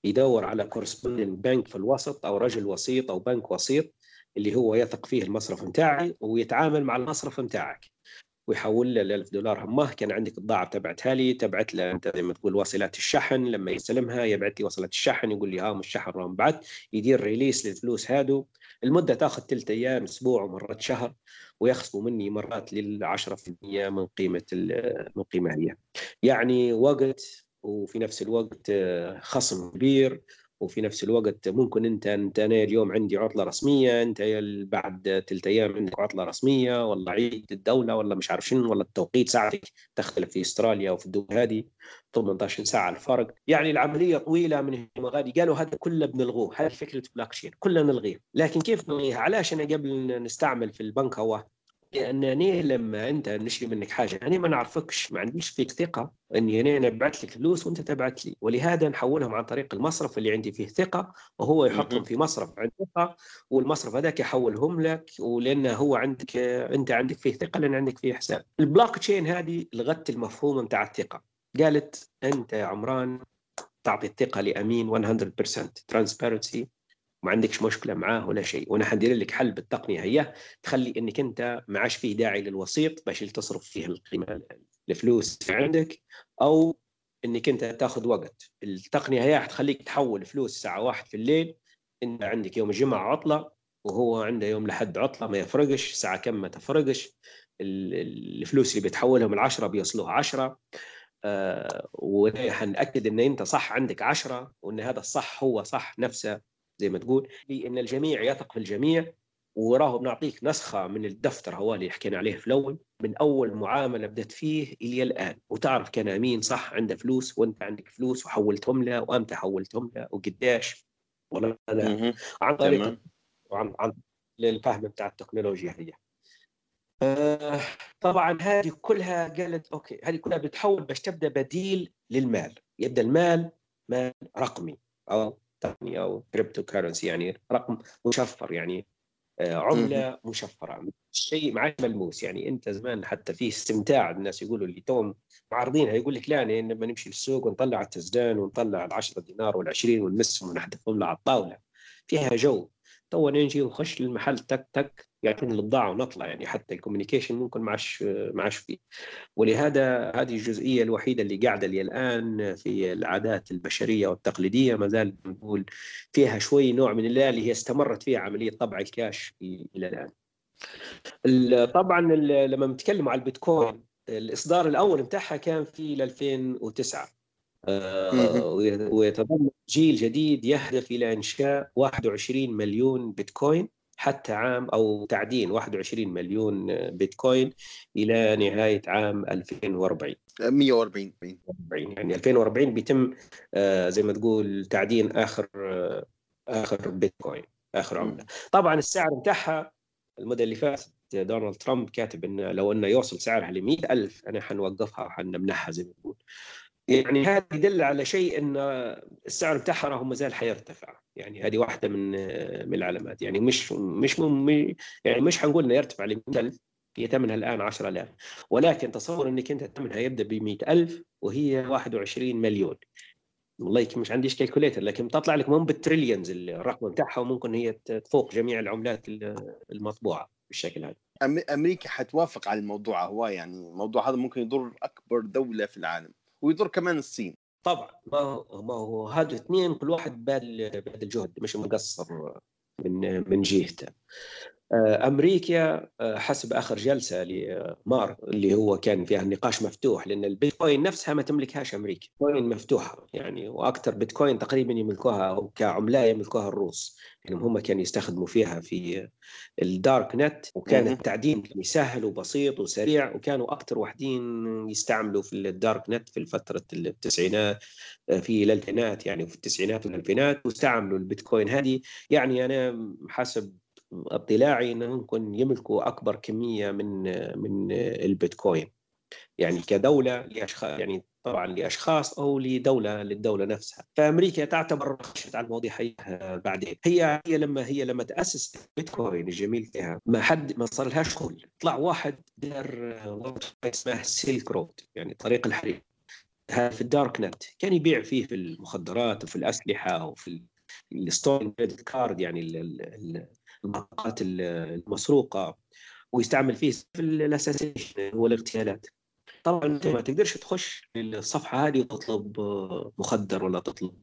يدور على correspondent bank في الوسط أو رجل وسيط أو بنك وسيط اللي هو يثق فيه المصرف نتاعي ويتعامل مع المصرف نتاعك ويحول له 1000 دولار همه. كان عندك البضاعه تبعتها لي تبعت له. أنت زي ما تقول وصلات الشحن. لما يستلمها يبعث لي وصلات الشحن يقول لي ها مش الشحن راهم بعت يدير ريليس للفلوس هادو. المدة تأخذ ثلاث أيام أسبوع ومرات شهر. ويخصموا مني مرات لل 10% من قيمة من قيمة هي. يعني وقت وفي نفس الوقت آه، خصم كبير وفي نفس الوقت ممكن انت انت أنا اليوم عندي عطلة رسمية انت بعد ثلاث أيام عندك عطلة رسمية والله عيد الدولة ولا مش عارف شنو ولا التوقيت ساعتك تختلف في استراليا وفي الدول هذه 18 ساعة الفرق. يعني العملية طويلة من غادي. قالوا هذا كله بنلغوه. هذه فكرة بلاك تشين كلنا نلغيه. لكن كيف نلغيها؟ علاش أنا قبل نستعمل في البنك هو لانني لما أنت نشري منك حاجة أنا ما نعرفكش ما عنديش فيك ثقة إني أنا نبعث لك فلوس وأنت تبعث لي. ولهذا نحولهم عن طريق المصرف اللي عندي فيه ثقة وهو يحطهم في مصرف عند ثقة والمصرف هذاك يحولهم لك ولأن هو عندك أنت عندك فيه ثقة لأن عندك فيه حساب. البلوك تشين هذه لغت المفهوم بتاع الثقة. قالت أنت يا عمران تعطي الثقة لأمين 100% ترانسبيرنسي ما عندكش مشكلة معاه ولا شيء. وأنا حندير لك حل بالتقنية هي تخلي إنك أنت ما عادش فيه داعي للوسيط باش تصرف فيه القيمة الفلوس عندك أو إنك أنت تاخذ وقت. التقنية هي حتخليك تحول فلوس الساعة واحد في الليل انت عندك يوم الجمعه عطلة وهو عنده يوم لحد عطلة ما يفرقش ساعه كم ما تفرقش الفلوس اللي بتحولهم العشرة بيوصلوها عشرة. آه وحنأكد إن أنت صح عندك عشرة وإن هذا الصح هو صح نفسه. زي ما تقول ان الجميع يثق في الجميع وراه بنعطيك نسخة من الدفتر هو اللي حكينا عليه في الأول من أول معاملة بدأت فيه إلى الآن. وتعرف كان أمين صح عنده فلوس وأنت عندك فلوس وحولتهم له وأمتى حولتهم له وقديش. ولا لا عن طريق عن عن الفهم بتاع التكنولوجيا هي. آه طبعا هذه كلها قالت okay هذه كلها بتحول باش تبدأ بديل للمال. يبدأ المال مال رقمي أو تقنيه أو cryptocurrency يعني رقم مشفر يعني آه، عملة مشفرة. شيء معك ملموس يعني أنت زمان حتى في استمتاع الناس يقولوا اللي تو هم معارضينها يقول لك لا لما نمشي للسوق ونطلع التزدام ونطلع ال 10 دينار وال 20 ونمسهم ونحذفهم على الطاولة فيها جو. تو نجي ونخش للمحل تك تك يعطيني البضاعه ونطلع يعني حتى ال communication ممكن معش معش فيه. ولهذا هذه الجزئية الوحيدة اللي قاعدة لي الآن في العادات البشرية والتقليدية ما زال نقول فيها شوي نوع من اللي هي استمرت فيها عملية طبع الكاش إلى الآن. طبعا لما نتكلم على البيتكوين الإصدار الأول بتاعها كان في 2009 آه، ويتضمن جيل جديد يهدف إلى إنشاء 21 مليون بيتكوين حتى عام أو تعدين 21 مليون بيتكوين إلى نهاية عام 2040 140 يعني 2040 بيتم آه، زي ما تقول تعدين آخر آه، آخر بيتكوين آخر عملة. طبعا السعر بتاعها المدة اللي فاتت دونالد ترامب كاتب انه لو إنه يوصل سعرها ل 100000 أنا حنوقفها وحنمنحها زي ما تقول. يعني هذا يدل على شيء إن السعر بتاعها راهو ما زال حيرتفع. يعني هذه واحدة من من العلامات. يعني مش مش يعني مش حنقول إنه يرتفع ل 100000 هي ثمنها الآن 10000 ولكن تصور إنك أنت ثمنها يبدأ ب 100000 وهي 21 مليون. والله يمكن مش عنديش calculator لكن تطلع لك مو بال trillions الرقم بتاعها وممكن هي تفوق جميع العملات المطبوعة بالشكل هذا. أمريكا حتوافق على الموضوع هو يعني الموضوع هذا ممكن يضر أكبر دولة في العالم. ويضر كمان الصين. طبعا. ما هو ما هو هذا اثنين كل واحد بال الجهد مش مقصر من من جهته. أمريكا آه، حسب آخر جلسة لمار اللي هو كان فيها النقاش مفتوح لأن البيتكوين نفسها ما تملكهاش أمريكا، بيتكوين مفتوحة يعني وأكثر بيتكوين تقريبا يملكوها أو كعملة يملكوها الروس، يعني هم كانوا يستخدموا فيها في الدارك نت وكان التعدين سهل وبسيط وسريع وكانوا أكثر واحدين يستعملوا في الدارك نت في فتره التسعينات في الألفينات يعني في التسعينات والألفينات واستعملوا البيتكوين هذه. يعني أنا حسب اطلاعي إنه ممكن يملكوا أكبر كمية من من البيتكوين. يعني كدولة لاشخاص يعني طبعا لأشخاص أو لدولة للدولة نفسها. فأمريكا تعتبر خشت على المواضيع بعدين. هي هي لما هي لما تأسس بيتكوين الجميل فيها ما حد ما صار لها شغل طلع واحد دار اسمها سيلك رود يعني طريق الحرير. هذا في ال dark net. كان يبيع فيه في المخدرات وفي الأسلحة وفي ال stolen card يعني البطاقات المسروقة ويستعمل فيه في ال assassination هو الاغتيالات. طبعا أنت ما تقدرش تخش الصفحه هذه وتطلب مخدر ولا تطلب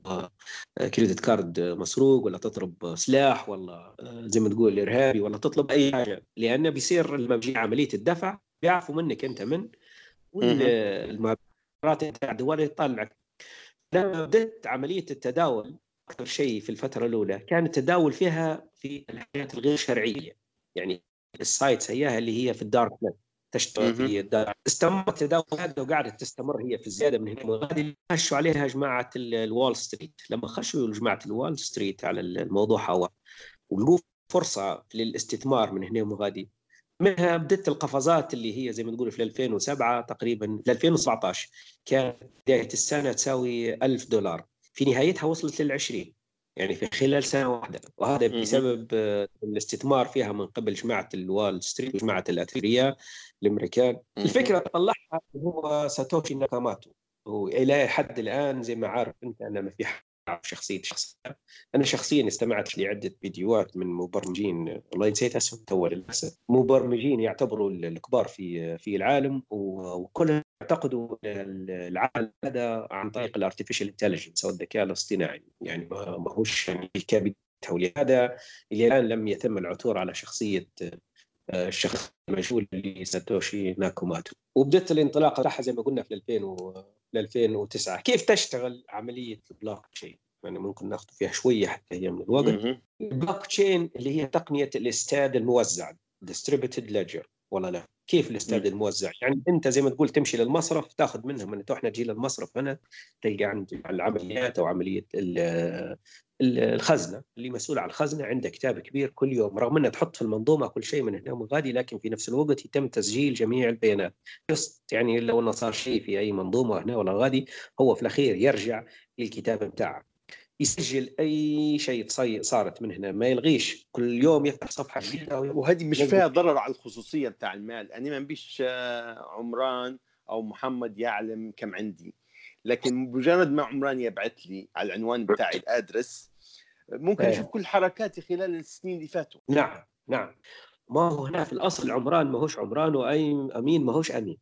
credit card مسروق ولا تطلب سلاح ولا زي ما تقول إرهابي ولا تطلب أي حاجة لأنه بيصير لما بيجي عملية الدفع بيعرفوا منك أنت من والمعبرات انت الدول يطلعك. لما بدأت عملية التداول أكثر شيء في الفترة الأولى كان التداول فيها في الحياة الغير شرعية. يعني ال sites هي اللي هي في ال dark net تشتغل في ال dark. استمر التداول هذا وقعدت تستمر هي في الزيادة من هنا. وغادي خشوا عليها جماعة ال Wall Street. لما خشوا جماعة ال Wall Street على الموضوع هو ولقوا فرصة للاستثمار من هنا وغادي منها بدت القفزات اللي هي زي ما تقول في 2007 تقريبا في 2017 كانت بداية السنة تساوي 1000 دولار. في نهايتها وصلت لل 20 يعني في خلال سنة واحدة. وهذا بسبب الاستثمار فيها من قبل جماعة ال Wall Street وجماعة الأثرياء الأمريكان. الفكرة طلعها هو ساتوشي ناكاموتو. والى حد الآن زي ما عارف أنت أنا ما في شخصية شخصيه أنا شخصيا استمعت لعدة فيديوهات من مبرمجين والله نسيت اسمهم تو للأسف مبرمجين يعتبروا الكبار في في العالم وكلهم يعتقدوا العالم هذا عن طريق ال artificial intelligence أو الذكاء الاصطناعي. يعني ما هوش يعني كابيتة ولهذا إلى الآن لم يتم العثور على شخصية آه، الشخص المجهول اللي ساتوشي ناكاموتو. وبدت الانطلاقة بتاعها زي ما قلنا في 2000 و 2009 كيف تشتغل عملية البلوك تشين يعني ممكن ناخذ فيها شوية حتى هي من الوقت. البلوك تشين اللي هي تقنية الأستاذ الموزع distributed ledger ولا لا؟ كيف الأستاذ الموزع؟ يعني انت زي ما تقول تمشي للمصرف تاخذ منهم من إحنا تجي للمصرف هنا تلقى عند العمليات أو عملية الخزنة اللي مسؤول عن الخزنة عنده كتاب كبير كل يوم رغم إنه تحط في المنظومة كل شيء من هنا ومن غادي لكن في نفس الوقت يتم تسجيل جميع البيانات. يعني لو إنه صار شيء في أي منظومة هنا ولا غادي هو في الأخير يرجع للكتاب بتاعه. يسجل أي شيء صارت من هنا ما يلغيش. كل يوم يفتح صفحة جديدة وهذه مش فيها ضرر على الخصوصية بتاع المال. أنا ما بيش عمران أو محمد يعلم كم عندي. لكن بمجرد ما عمران يبعث لي على العنوان بتاعي الأدرس ممكن أشوف كل حركاتي خلال السنين اللي فاتوا. نعم نعم. ما هو هنا في الأصل عمران ما هوش عمران وأي أمين ما هوش أمين.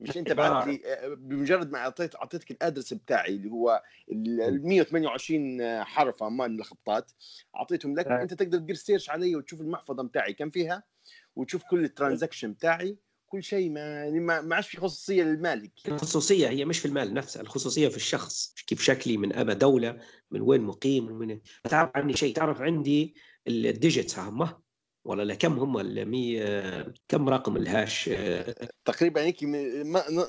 مش أنت بعت لي بمجرد ما أعطيت أعطيتك الأدرس بتاعي اللي هو ال 128 حرف مال الخطات أعطيتهم لك أنت تقدر تدير سيرش علي وتشوف المحفظة بتاعي كم فيها وتشوف كل ال transaction بتاعي كل شيء ما يعني ما, ما عادش في خصوصية للمالك. الخصوصية هي مش في المال نفسه الخصوصية في الشخص كيف شكلي من أبا دولة من وين مقيم من تعرف عني شيء تعرف عندي ال digits هم ولا لا؟ كم هم ال كم رقم ال hash؟ تقريبا هيك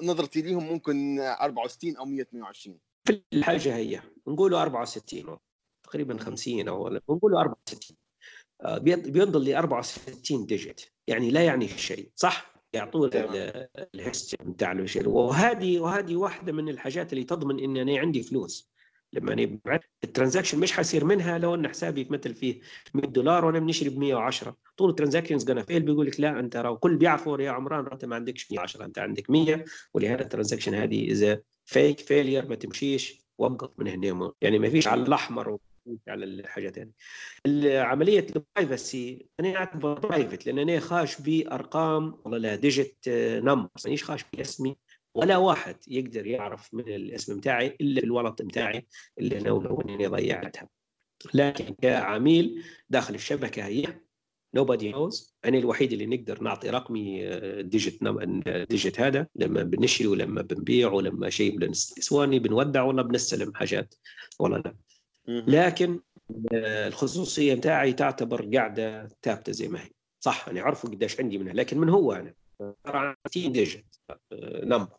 نظرتي ليهم ممكن 64 أو 128 في الحاجة هي نقولوا 64 تقريبا 50 أو نقولوا 64 آه، بينضل لي 64 ديجيت يعني لا يعني شيء صح؟ يعطونا الهيستوري بتاع وهذه وهذه واحدة من الحاجات اللي تضمن إن أنا عندي فلوس. لما أنا الترانزاكشن مش حيصير منها لو إن حسابي مثل فيه 100 دولار وأنا بنشري ب 110 طول الترانزاكشنز جانا فيل بيقول لك لا أنت راو كل بيعرفوا يا عمران أنت ما عندكش 110 أنت عندك 100 ولهذا الترانزاكشن هذه اذا فيك فيلير ما تمشيش وقف من هنا يعني ما فيش على الأحمر على الحاجات هذه. عمليه ال privacy أنا اعتبر private لأن أنا خاش بأرقام والله لا digit number مانيش خاش بأسمي؟ ولا واحد يقدر يعرف من الاسم بتاعي إلا ال wallet بتاعي اللي أنا لو إني ضيعتها. لكن كعميل داخل الشبكة هي nobody knows. أنا الوحيد اللي نقدر نعطي رقمي digit digit هذا. لما بنشري ولما بنبيع ولما شيء بنسواني بنودع ولا بنستلم حاجات ولا لا. لكن الخصوصية بتاعي تعتبر قاعدة ثابتة زي ما هي. صح أنا عرفوا قديش عندي منها لكن من هو أنا؟ 60 digit number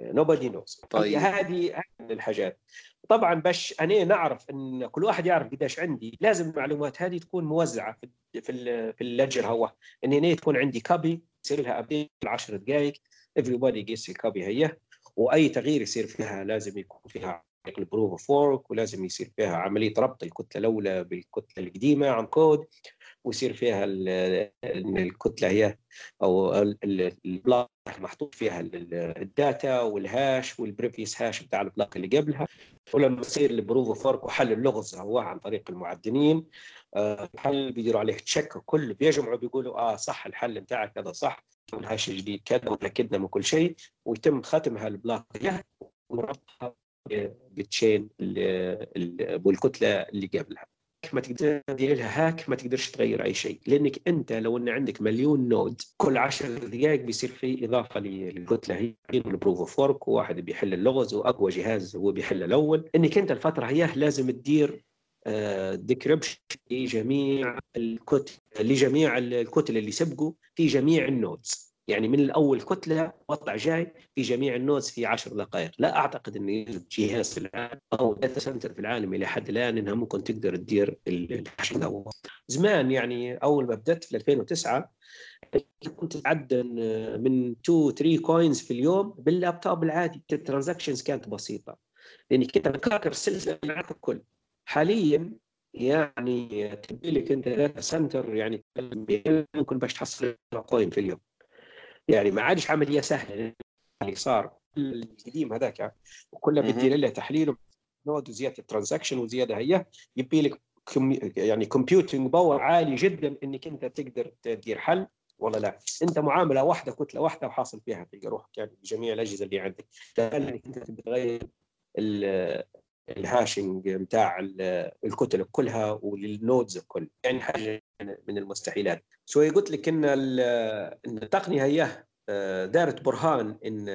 nobody knows طيب. هذه الحاجات. طبعا باش أنا نعرف إن كل واحد يعرف قديش عندي لازم المعلومات هذه تكون موزعة في في في ال ledger هو. إن هنا تكون عندي copy يصير لها update 10 دقائق. Everybody يقيس ال copy هي. وأي تغيير يصير فيها لازم يكون فيها ال proof of work ولازم يصير فيها عملية ربط الكتلة الأولى بالكتلة القديمة عن كود ويصير فيها الكتلة هي أو ال block محطوط فيها ال data وال hash وال previous hash بتاع ال block اللي قبلها. ولما يصير ال proof of work وحل اللغز هو عن طريق المعدنين الحل آه، بيديروا عليه check كل بيجمعوا بيقولوا آه صح الحل بتاعك هذا صح وال hash الجديد كذا وتأكدنا من كل شيء. ويتم ختم هال block وربطها بال chain والكتلة اللي قبلها. ما تقدر تدير لها هاك ما تقدرش تغير أي شيء. لأنك أنت لو أن عندك مليون node كل 10 دقائق بيصير في إضافة للكتله هي ال proof of work وواحد بيحل اللغز وأقوى جهاز هو بيحل الأول. إنك أنت الفترة هي لازم تدير decryption آه، لجميع الكتل لجميع الكتل اللي سبقوا في جميع ال nodes يعني من الأول كتلة وضع جاي في جميع ال nodes في 10 دقائق. لا أعتقد إنه يوجد جهاز في العالم أو data center في العالم إلى حد الآن إنها ممكن تقدر تدير الحشد الأول زمان يعني أول ما بدأت في 2009 كنت تعدن من 2 3 coins في اليوم باللابتوب العادي. ال transactions كانت بسيطة. لأني كنت بكراك السلسلة معك الكل. حاليا يعني تبي لك إنت data center يعني ممكن باش تحصل coin في اليوم. يعني ما عادش عملية سهلة اللي صار القديم هذاك وكله بدي له تحليل node وزيادة ال transaction وزيادة هي يبي لك يعني computing power عالي جدا إنك أنت تقدر تدير حل ولا لا. أنت معاملة واحدة كتلة واحدة وحاصل فيها تلقى روحك يعني بجميع الأجهزة اللي عندك. انك أنت تغير ال hashing بتاع الكتل كلها ولل nodes الكل يعني حاجة من المستحيلات. شوي قلت لك إن إن التقنية هي آه، دارت برهان إن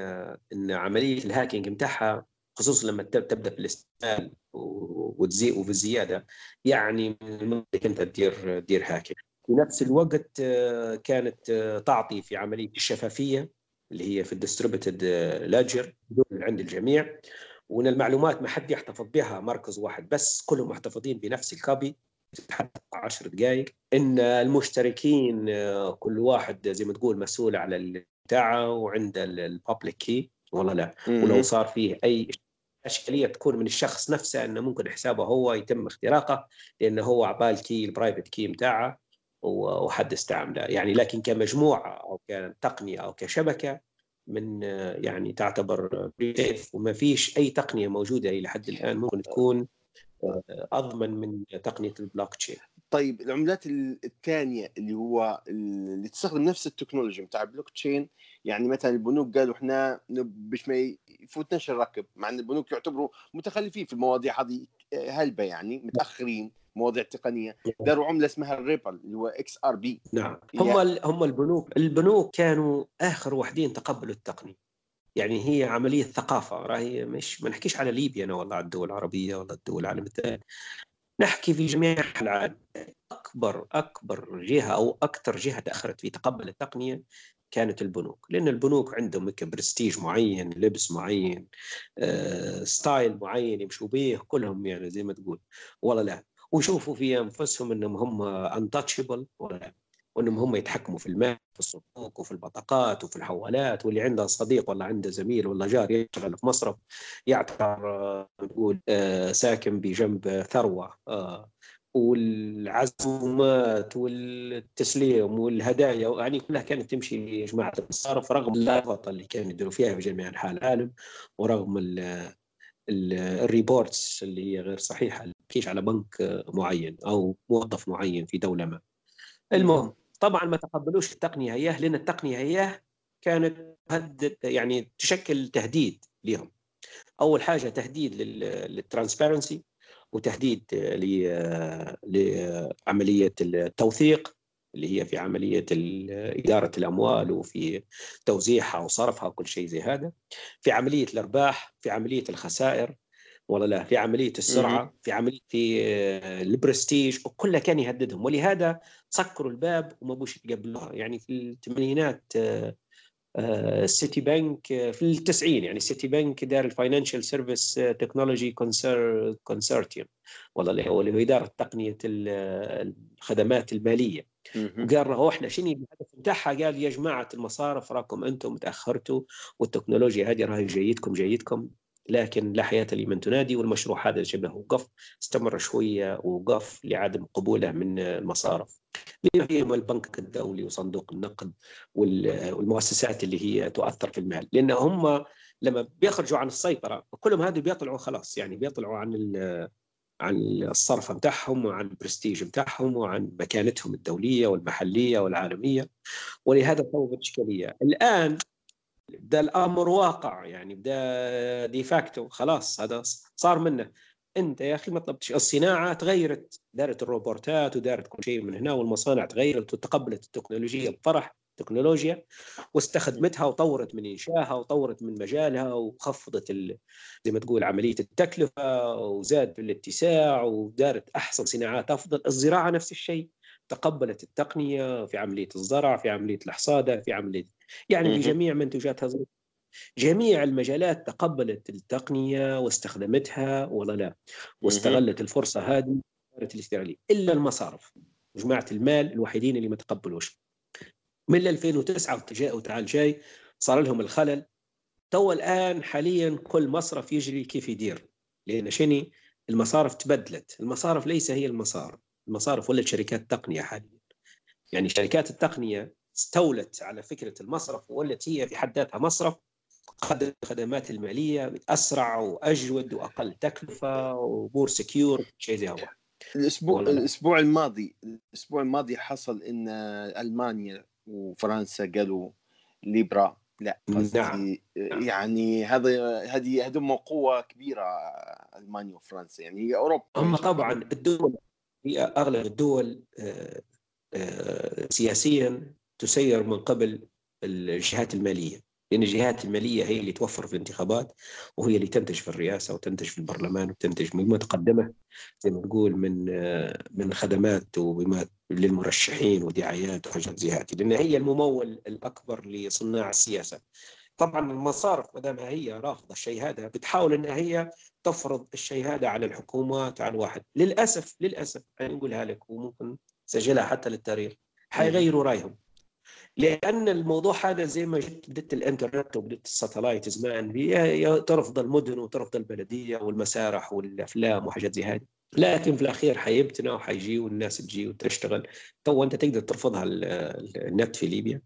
إن عملية ال hacking بتاعها خصوصا لما تبدأ في الاستعمال وتزيد وبالزياده يعني انك أنت تدير تدير hacking. في نفس الوقت آه، كانت آه، تعطي في عملية الشفافية اللي هي في ال distributed ledger عند الجميع وإن المعلومات ما حد يحتفظ بها مركز واحد بس كلهم محتفظين بنفس ال copy. تتحدث 10 دقائق إن المشتركين كل واحد زي ما تقول مسؤول على بتاعه وعنده ال public key ولا لا. ولو صار فيه أي إشكالية تكون من الشخص نفسه إنه ممكن حسابه هو يتم اختراقه لأنه هو عبال key ال private key بتاعه وحد استعمله. يعني لكن كمجموعة أو كتقنية أو كشبكة من يعني تعتبر وما فيش أي تقنية موجودة إلى حد الآن ممكن تكون أضمن من تقنية البلوك تشين طيب العملات الثانية اللي هو اللي تستخدم نفس التكنولوجيا بتاع البلوك تشين يعني مثلا البنوك قالوا إحنا باش ما يفوتناش الركب مع إن البنوك يعتبروا متخلفين في المواضيع هذه هلبة يعني متأخرين مواضيع تقنية. داروا عملة اسمها الريبل اللي هو XRP. نعم. هم هم البنوك البنوك كانوا آخر وحدين تقبلوا التقنية. يعني هي عملية ثقافة راهي مش ما نحكيش على ليبيا أنا والله على الدول العربية ولا الدول العالم الثاني نحكي في جميع العالم. أكبر أكبر جهة أو أكثر جهة تأخرت في تقبل التقنية كانت البنوك لأن البنوك عندهم برستيج معين لبس معين آه، ستايل معين يمشوا به كلهم يعني زي ما تقول. والله لا. ويشوفوا في أنفسهم إنهم هم انتشبل ولا لا. وإنهم هم يتحكموا في المال. في الصندوق وفي البطاقات وفي الحوالات واللي عنده صديق ولا عنده زميل ولا جار يشتغل في مصرف يعتبر آه، نقول آه، ساكن بجنب ثروة. آه، والعزومات والتسليم والهدايا يعني كلها كانت تمشي يا جماعة المصارف رغم اللخبطة اللي كانوا يديروا فيها في جميع أنحاء العالم ورغم ال reports اللي هي غير صحيحة تحكيش على بنك معين أو موظف معين في دولة ما. المهم طبعا ما تقبلوش التقنية اياه لأن التقنية اياه كانت تهدد يعني تشكل تهديد لهم أول حاجة تهديد لل transparency وتهديد لعملية التوثيق اللي هي في عملية إدارة الأموال وفي توزيعها وصرفها وكل شيء زي هذا. في عملية الأرباح في عملية الخسائر. ولا لا؟ في عملية السرعة في عملية آه، البرستيج وكلها كان يهددهم. ولهذا سكروا الباب وما بوش يتقبلوها. يعني في الثمانينات السيتي بنك في التسعين يعني السيتي بنك دار ال Financial Services Technology Consortium. والله اللي هو اللي هو اداره تقنيه الخدمات المالية. وقال له إحنا شنو الهدف بتاعها قال يا جماعة المصارف راكم أنتم تأخرتوا والتكنولوجيا هذه راهي جيدكم جيدكم. لكن لا حياة لمن تنادي والمشروع هذا شبه وقف استمر شوية وقف لعدم قبوله من المصارف. بما فيهم البنك الدولي وصندوق النقد والمؤسسات اللي هي تؤثر في المال. لأن هم لما بيخرجوا عن السيطرة كلهم هذه بيطلعوا خلاص يعني بيطلعوا عن عن الصرف بتاعهم وعن البرستيج بتاعهم وعن مكانتهم الدولية والمحلية والعالمية. ولهذا صارت إشكالية الآن بدا الأمر واقع يعني بدا de facto خلاص هذا صار منه. أنت يا أخي ما طلبتش. الصناعة تغيرت دارت الروبوتات ودارت كل شيء من هنا والمصانع تغيرت وتقبلت التكنولوجيا بفرح تكنولوجيا واستخدمتها وطورت من إنشائها وطورت من مجالها وخفضت زي ما تقول عملية التكلفة وزاد في الاتساع ودارت أحسن صناعات أفضل الزراعة نفس الشيء. تقبلت التقنية في عملية الزرع في عملية الحصادة في عملية يعني في جميع منتجاتها جميع المجالات تقبلت التقنية واستخدمتها ولا لا. واستغلت الفرصة هذه الاستغلاليه إلا المصارف. جماعة المال الوحيدين اللي ما تقبلوش. من 2009 وتعال جاي صار لهم الخلل. تو الآن حاليا كل مصرف يجري كيف يدير. لأن شني المصارف تبدلت. المصارف ليس هي المصارف. المصارف ولا شركات تقنية حاليا؟ يعني شركات التقنية استولت على فكرة المصرف ولت هي في حد ذاتها مصرف قدم الخدمات المالية اسرع وأجود وأقل تكلفة و more secure شيء زي هو. الأسبوع الأسبوع الماضي الأسبوع الماضي حصل إن ألمانيا وفرنسا قالوا ليبرا. لا نعم. يعني هذا هذه هذم قوة كبيرة ألمانيا وفرنسا. يعني أوروبا. هم طبعا الدول هي أغلب الدول آه، آه، سياسيا تسير من قبل الجهات المالية. لأن الجهات المالية هي اللي توفر في الانتخابات وهي اللي تنتج في الرئاسة وتنتج في البرلمان وتنتج من متقدمه زي ما نقول من من خدمات وبما للمرشحين ودعايات وحاجات زي هذه. لأن هي الممول الأكبر لصناع السياسة. طبعا المصارف ما دام هي رافضة الشيء هذا بتحاول إن هي تفرض الشيء هذا على الحكومات على الواحد. للأسف للأسف أنا نقولها لك وممكن سجلها حتى للتاريخ حيغيروا رأيهم. لأن الموضوع هذا زي ما جت بدت الإنترنت وبدت الساتلايت زمان هي ترفض المدن وترفض البلدية والمسارح والأفلام وحاجات زي هذه. لكن في الأخير حيبتنا وحيجي والناس تجي وتشتغل. تو أنت تقدر ترفضها النت في ليبيا؟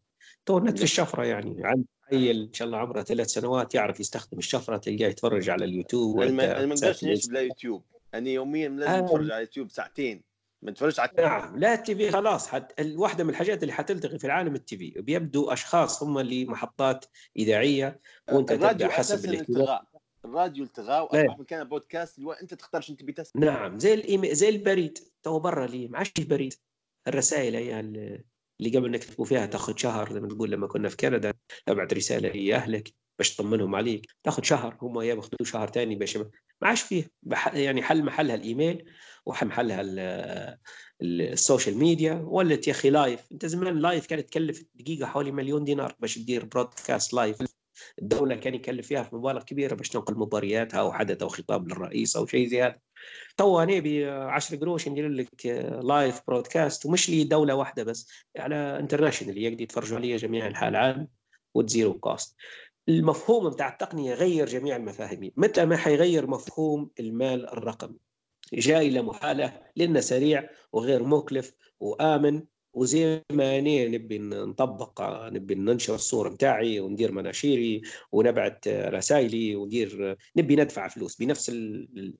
تو النت في الشفرة يعني. عند عيل إن شاء الله عمره ثلاث سنوات يعرف يستخدم الشفرة تلقاه يتفرج على اليوتيوب أنا ما أقدرش نعيش بلا يوتيوب. أنا يوميا لازم أتفرج على اليوتيوب ساعتين. ما تفرجش على نعم لا ال TV خلاص حت... واحدة من الحاجات اللي حتلتغي في العالم ال TV بيبدو أشخاص هم اللي محطات إذاعية وأنت تبدأ حسب الاهتمام الراديو التغى وأصبح مكان بودكاست اللي أنت تختار شو أنت بتسمع نعم زي ال emai... زي البريد تو برا لي ما عادش بريد؟ الرسائل هي اللي قبل نكتبوا فيها تاخذ شهر زي ما تقول لما كنا في كندا ابعت رسالة لاهلك باش تطمنهم عليك. تاخذ شهر هم ياخذوا شهر ثاني باش ما عادش فيه. يعني حل محلها الإيميل وحل محلها ال social media. ولت يا أخي live أنت زمان live كانت تكلف دقيقة حوالي مليون دينار باش تدير broadcast live الدولة كان يكلف فيها في مبالغ كبيرة باش تنقل مبارياتها أو حدث أو خطاب للرئيس أو شيء زي هذا. تو أنا ب 10 قروش ندير لك live broadcast ومش لي دوله واحدة بس على international يقدر يتفرجوا علي جميع أنحاء العالم وت zero cost المفهوم بتاع التقنية غير جميع المفاهيم. متى ما حيغير مفهوم المال الرقمي؟ جاي إلى محالة لأنه سريع وغير مكلف وآمن وزي ما أنا نبي نطبق نبي ننشر الصورة متاعي وندير مناشيري ونبعت رسائلي وندير نبي ندفع فلوس بنفس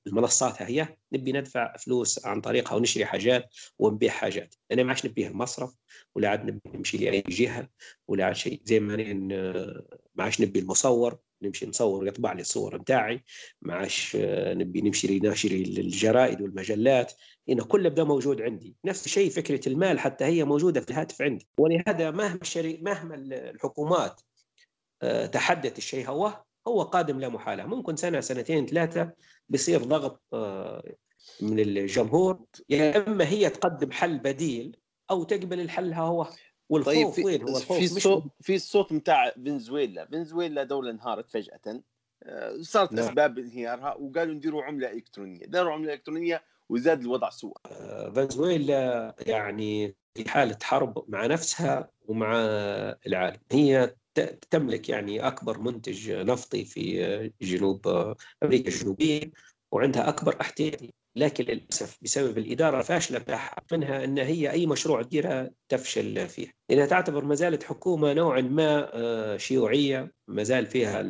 المنصات هي نبي ندفع فلوس عن طريقها ونشري حاجات ونبيع حاجات. أنا ما عادش نبيه المصرف ولا عاد نمشي لأي جهة ولا عاد شيء. زي ما أنا ما عادش نبي المصور نمشي نصور ويطبع لي الصور نتاعي ما عادش نبي نمشي ناشري الجرائد والمجلات. هنا كله بدا موجود عندي. نفس الشيء فكرة المال حتى هي موجودة في الهاتف عندي. ولهذا مهما الشري... مهما الحكومات آه، تحدت الشيء هو هو قادم لا محالة. ممكن سنة سنتين ثلاثة بيصير ضغط آه، من الجمهور. يا إما هي تقدم حل بديل أو تقبل الحل هو. والخوف طيب في وين هو الخوف في الصوت في الصوت بتاع فنزويلا فنزويلا دولة انهارت فجأة آه، صارت نعم. أسباب انهيارها وقالوا نديروا عملة إلكترونية داروا عملة إلكترونية وزاد الوضع سوء. آه، فنزويلا يعني في حالة حرب مع نفسها ومع العالم. هي تملك يعني أكبر منتج نفطي في جنوب أمريكا الجنوبية وعندها أكبر احتياطي. لكن للأسف بسبب الإدارة الفاشلة بتاعها منها أن هي أي مشروع تديرها تفشل فيه لأنها تعتبر ما زالت حكومة نوعا ما آه، شيوعية ما زال فيها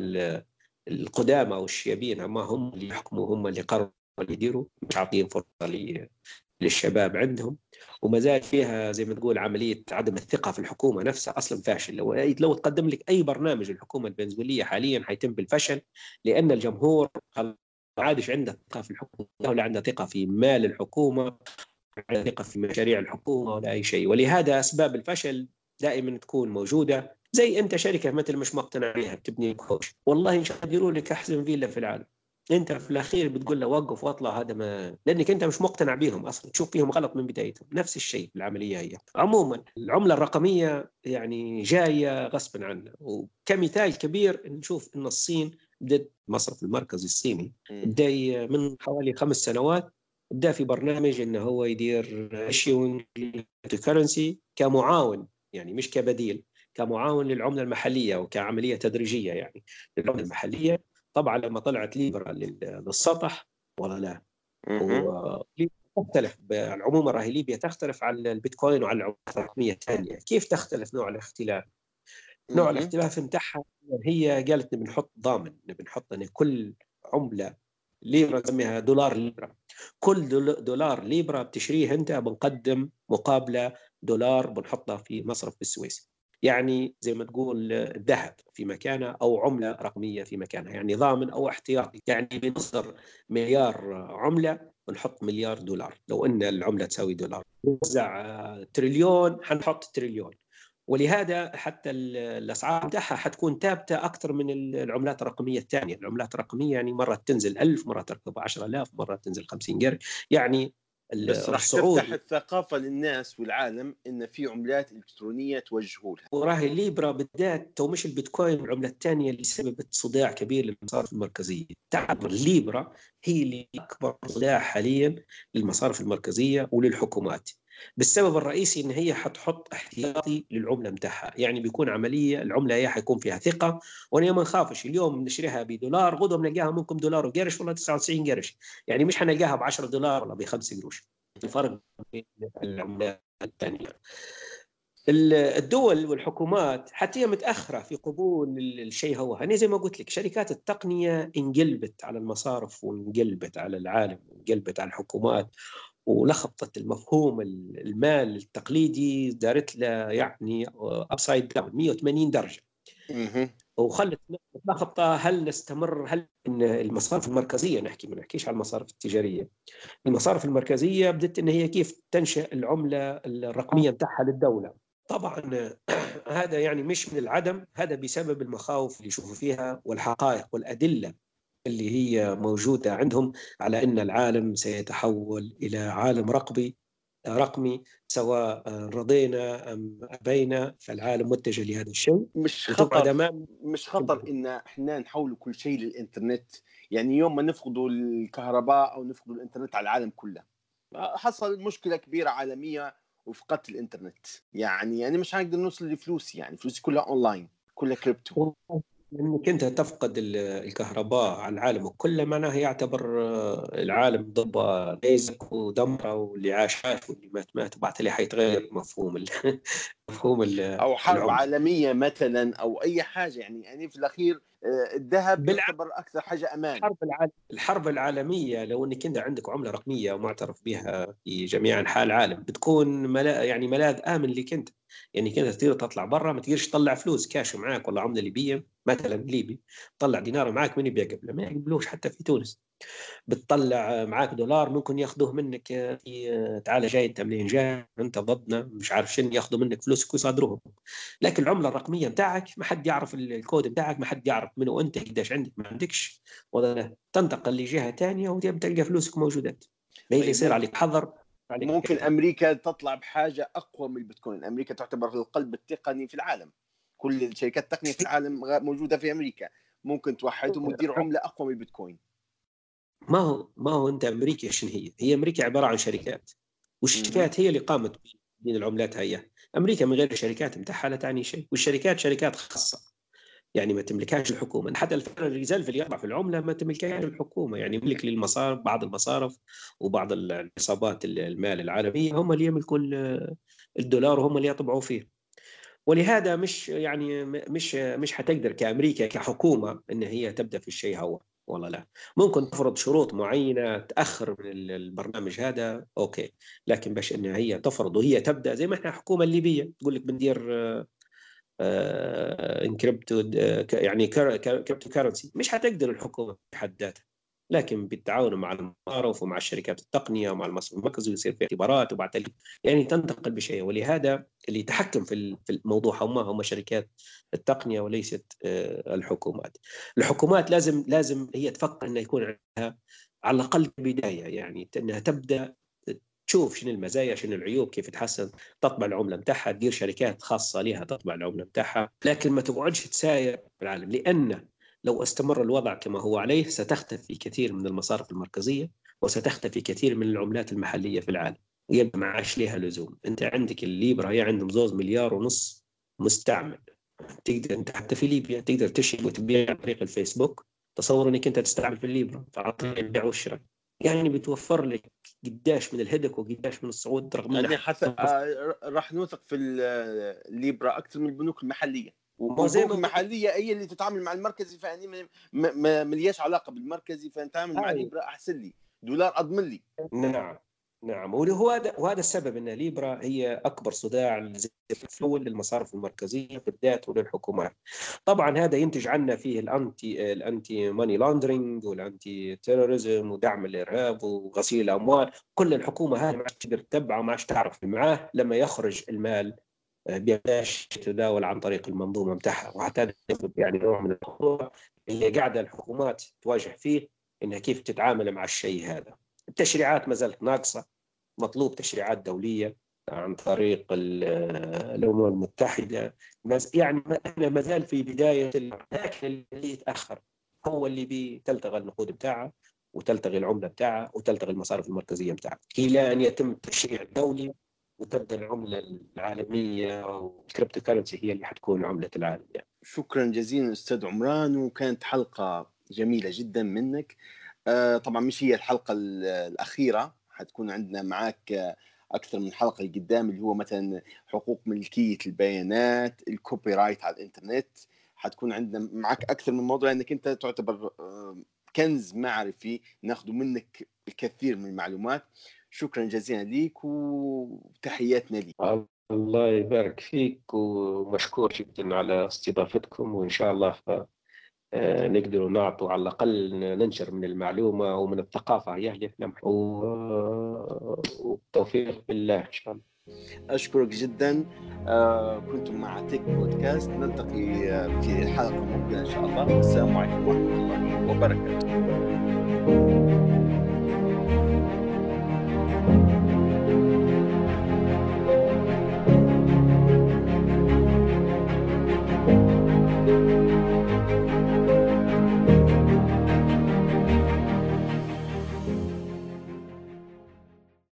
القدامى أو الشيابين ما هم اللي يحكموا هم اللي قرروا اللي يديروا مش عاطين فرصة للشباب عندهم. وما زال فيها زي ما تقول عملية عدم الثقة في الحكومة نفسها أصلا فاشل لو لو تقدم لك أي برنامج الحكومة الفنزويلية حاليا حيتم بالفشل لأن الجمهور عادش عنده ثقة في الحكومة ولا عنده ثقة في مال الحكومة عنده ثقة في مشاريع الحكومة ولا أي شيء. ولهذا أسباب الفشل دائما تكون موجودة زي أنت شركة مثل مش مقتنع بها بتبني كوش والله إن شاء الله يديروا لك أحسن فيلا في العالم. أنت في الأخير بتقول له وقف واطلع هذا ما لأنك أنت مش مقتنع بهم أصلا. تشوف فيهم غلط من بدايتهم. نفس الشيء العملية هي. عموما العملة الرقمية يعني جاية غصبا عنا وكمثال كبير نشوف إن الصين بدات المصرف المركزي الصيني بدأ من حوالي خمس سنوات بدأ في برنامج إنه هو يدير exchange currency كمعاون يعني مش كبديل كمعاون للعملة المحلية وكعمليه تدريجية يعني. للعملة المحلية طبعا لما طلعت ليبرا للسطح ولا لا. تختلف العمومة راهي ليبرا تختلف عن البيتكوين وعن العملات الرقمية الثانية. كيف تختلف نوع الاختلاف؟ نوع الاختلاف نتاعها هي قالت نبي نحط ضامن نبي نحط إن كل عملة ليبرا نسميها دولار ليبرا كل دولار ليبرا بتشريه أنت بنقدم مقابلة دولار بنحطها في مصرف بالسويس. يعني زي ما تقول ذهب في مكانه أو عملة رقمية في مكانها. يعني ضامن أو احتياطي. يعني بنصدر مليار عملة ونحط مليار دولار. لو إن العملة تساوي دولار. نوزع تريليون حنحط تريليون. ولهذا حتى الأسعار بتاعها حتكون ثابتة أكثر من العملات الرقمية الثانية، العملات الرقمية يعني مرة تنزل 1000 مرة تركب 10000 مرة تنزل 50 قرش، يعني بس راح تفتح الثقافة للناس والعالم إن في عملات إلكترونية توجهوا لها. وراهي الليبرا بالذات تو مش البيتكوين العملة الثانية اللي سببت صداع كبير للمصارف المركزية. تعتبر الليبرا هي اللي أكبر صداع حاليا للمصارف المركزية وللحكومات. بالسبب الرئيسي إن هي حتحط احتياطي للعملة بتاعها يعني بيكون عملية العملة هي حيكون فيها ثقة وأنا ما نخافش اليوم نشتريها بدولار غدوة بنلقاها منكم دولار وقرش ولا 99 قرش. يعني مش حنلقاها ب 10 دولار ولا ب 5 قروش. الفرق بين العملات الثانية. الدول والحكومات حتى هي متأخرة في قبول الشيء هو. أنا زي ما قلت لك شركات التقنية انقلبت على المصارف وانقلبت على العالم وانقلبت على الحكومات ولخبطت المفهوم المال التقليدي دارت له يعني upside down 180 درجة. وخلت لخبطة هل نستمر هل المصارف المركزية نحكي ما نحكيش على المصارف التجارية. المصارف المركزية بدت إن هي كيف تنشأ العملة الرقمية بتاعها للدولة. طبعا هذا يعني مش من العدم هذا بسبب المخاوف اللي يشوفوا فيها والحقائق والأدلة اللي هي موجودة عندهم على إن العالم سيتحول إلى عالم رقمي رقمي سواء رضينا أم أبينا فالعالم متجه لهذا الشيء. مش خطر أمام مش خطر إن إحنا نحول كل شيء للإنترنت. يعني يوم ما نفقدوا الكهرباء أو نفقدوا الإنترنت على العالم كله حصل مشكلة كبيرة عالمية وفقدت الإنترنت. يعني يعني مش حنقدر نوصل لفلوسي يعني فلوسي كلها أونلاين كلها كريبتو. انك أنت تفقد الكهرباء على العالم كله معناه يعتبر آه، العالم ضب نيزك ودمرة واللي عاش عاش واللي مات مات وبعد حيتغير مفهوم ال مفهوم ال أو حرب العمر. عالمية مثلا أو أي حاجة يعني يعني في الأخير الذهب يعتبر أكثر حاجة أمان. الحرب العالم الحرب العالمية لو إنك أنت عندك عملة رقمية ومعترف بها في جميع أنحاء العالم بتكون ملا يعني ملاذ آمن لك أنت. يعني كنت تقدر تطلع برا ما تقدرش تطلع فلوس. كاش معاك ولا عملة ليبية مثلا ليبي طلع دينار معاك من بيقبله ما يقبلوش حتى في تونس. بتطلع معاك دولار ممكن ياخذوه منك في تعال جاي انت منين؟ جاي انت ضدنا مش عارف شنو ياخذوا منك فلوسك ويصادروهم لكن العملة الرقمية بتاعك ما حد يعرف الكود بتاعك ما حد يعرف منو انت قديش عندك ما عندكش. تنتقل لجهة ثانية وتلقى فلوسك موجودات ما طيب، يصير عليك حظر ممكن أمريكا تطلع بحاجة أقوى من البيتكوين. أمريكا تعتبر القلب التقني في العالم. كل شركات التقنية في العالم موجودة في أمريكا. ممكن توحدهم وتدير عملة أقوى من البيتكوين. ما هو ما هو أنت أمريكا شنو هي؟ هي أمريكا عبارة عن شركات والشركات هي اللي قامت بين العملات هي. أمريكا من غير الشركات بتاعها لا تعني شيء والشركات شركات خاصة. يعني ما تملكهاش الحكومة. حتى الفرق الريزلف اللي يطلع في العملة ما تملكهاش الحكومة. يعني يملك للمصارف بعض المصارف وبعض العصابات المال العالمية هم اللي يملكوا الدولار وهم اللي يطبعوا فيه. ولهذا مش يعني مش مش حتقدر كأمريكا كحكومة إن هي تبدأ في الشيء هو. والله لا. ممكن تفرض شروط معينة تأخر من البرنامج هذا okay. لكن باش ان هي تفرض وهي تبدأ زي ما إحنا الحكومة الليبية تقول لك بندير encrypto آه، يعني cryptocurrency مش حتقدر الحكومة بحد ذاتها. لكن بالتعاون مع المعارف ومع الشركات التقنية ومع المصرف المركزي ويصير في اختبارات وبعد يعني تنتقل بشيء ولهذا اللي يتحكم في الموضوع هم هم شركات التقنية وليست آه، الحكومات. الحكومات لازم لازم هي تفكر انه يكون عندها على الأقل بداية يعني إنها تبدأ تشوف شنو المزايا شنو العيوب كيف تحسن تطبع العملة بتاعها تدير شركات خاصة لها تطبع العملة بتاعها لكن ما تقعدش تساير العالم لأن لو استمر الوضع كما هو عليه ستختفي كثير من المصارف المركزية وستختفي كثير من العملات المحلية في العالم ويبقى ما عادش لها لزوم. أنت عندك الليبرا هي عندهم زوز مليار ونص مستعمل. تقدر أنت حتى في ليبيا تقدر تشتري وتبيع عن طريق الفيسبوك تصور إنك أنت تستعمل في الليبرا فعن طريق البيع والشراء. يعني بتوفر لك قداش من الهدك وقداش من الصعود رغم يعني حتى آه راح نوثق في الليبرا أكثر من البنوك المحلية. والبنوك المحلية هي اللي تتعامل مع المركزي فاني ما ملياش علاقة بالمركزي فنتعامل مع الليبرا أحسن لي. دولار أضمن لي. نعم نعم. وهذا وهذا السبب إن ليبرا هي أكبر صداع الأول للمصارف المركزية بالذات وللحكومات. طبعا هذا ينتج عنا فيه ال anti ال anti money laundering وال anti terrorism ودعم الإرهاب وغسيل الأموال، كل الحكومة هذه ما عادش تقدر تتبعه وما عادش تعرف معاه لما يخرج المال بلاش يتداول عن طريق المنظومة بتاعها. وحتى يعني نوع من الخطوره اللي قاعدة الحكومات تواجه فيه إنها كيف تتعامل مع الشيء هذا. التشريعات ما زالت ناقصة. مطلوب تشريعات دولية عن طريق الأمم المتحدة. يعني إحنا ما زال في بداية لكن اللي يتأخر هو اللي بتلتغى النقود بتاعها وتلتغي العملة بتاعها وتلتغي المصارف المركزية بتاعها إلى أن يتم التشريع الدولي وتبدأ العملة العالمية وال cryptocurrency هي اللي حتكون عملة العالم. يعني. شكرا جزيلا أستاذ عمران وكانت حلقة جميلة جدا منك. آه، طبعا مش هي الحلقة الأخيرة حتكون عندنا معك أكثر من حلقة قدام اللي هو مثلا حقوق ملكية البيانات ال copyright على الإنترنت. حتكون عندنا معك أكثر من موضوع انك أنت تعتبر آه، كنز معرفي ناخذ منك الكثير من المعلومات. شكرا جزيلا ليك وتحياتنا ليك. الله يبارك فيك ومشكور جدا على استضافتكم وإن شاء الله ف... آه، نقدر نعطوا على الأقل ننشر من المعلومة ومن الثقافة. يا أهل والتوفيق بالله إن شاء الله. أشكرك جدا. آه كنتم مع تيك بودكاست. نلتقي في الحلقة المقبلة إن شاء الله. والسلام عليكم ورحمة الله وبركاته.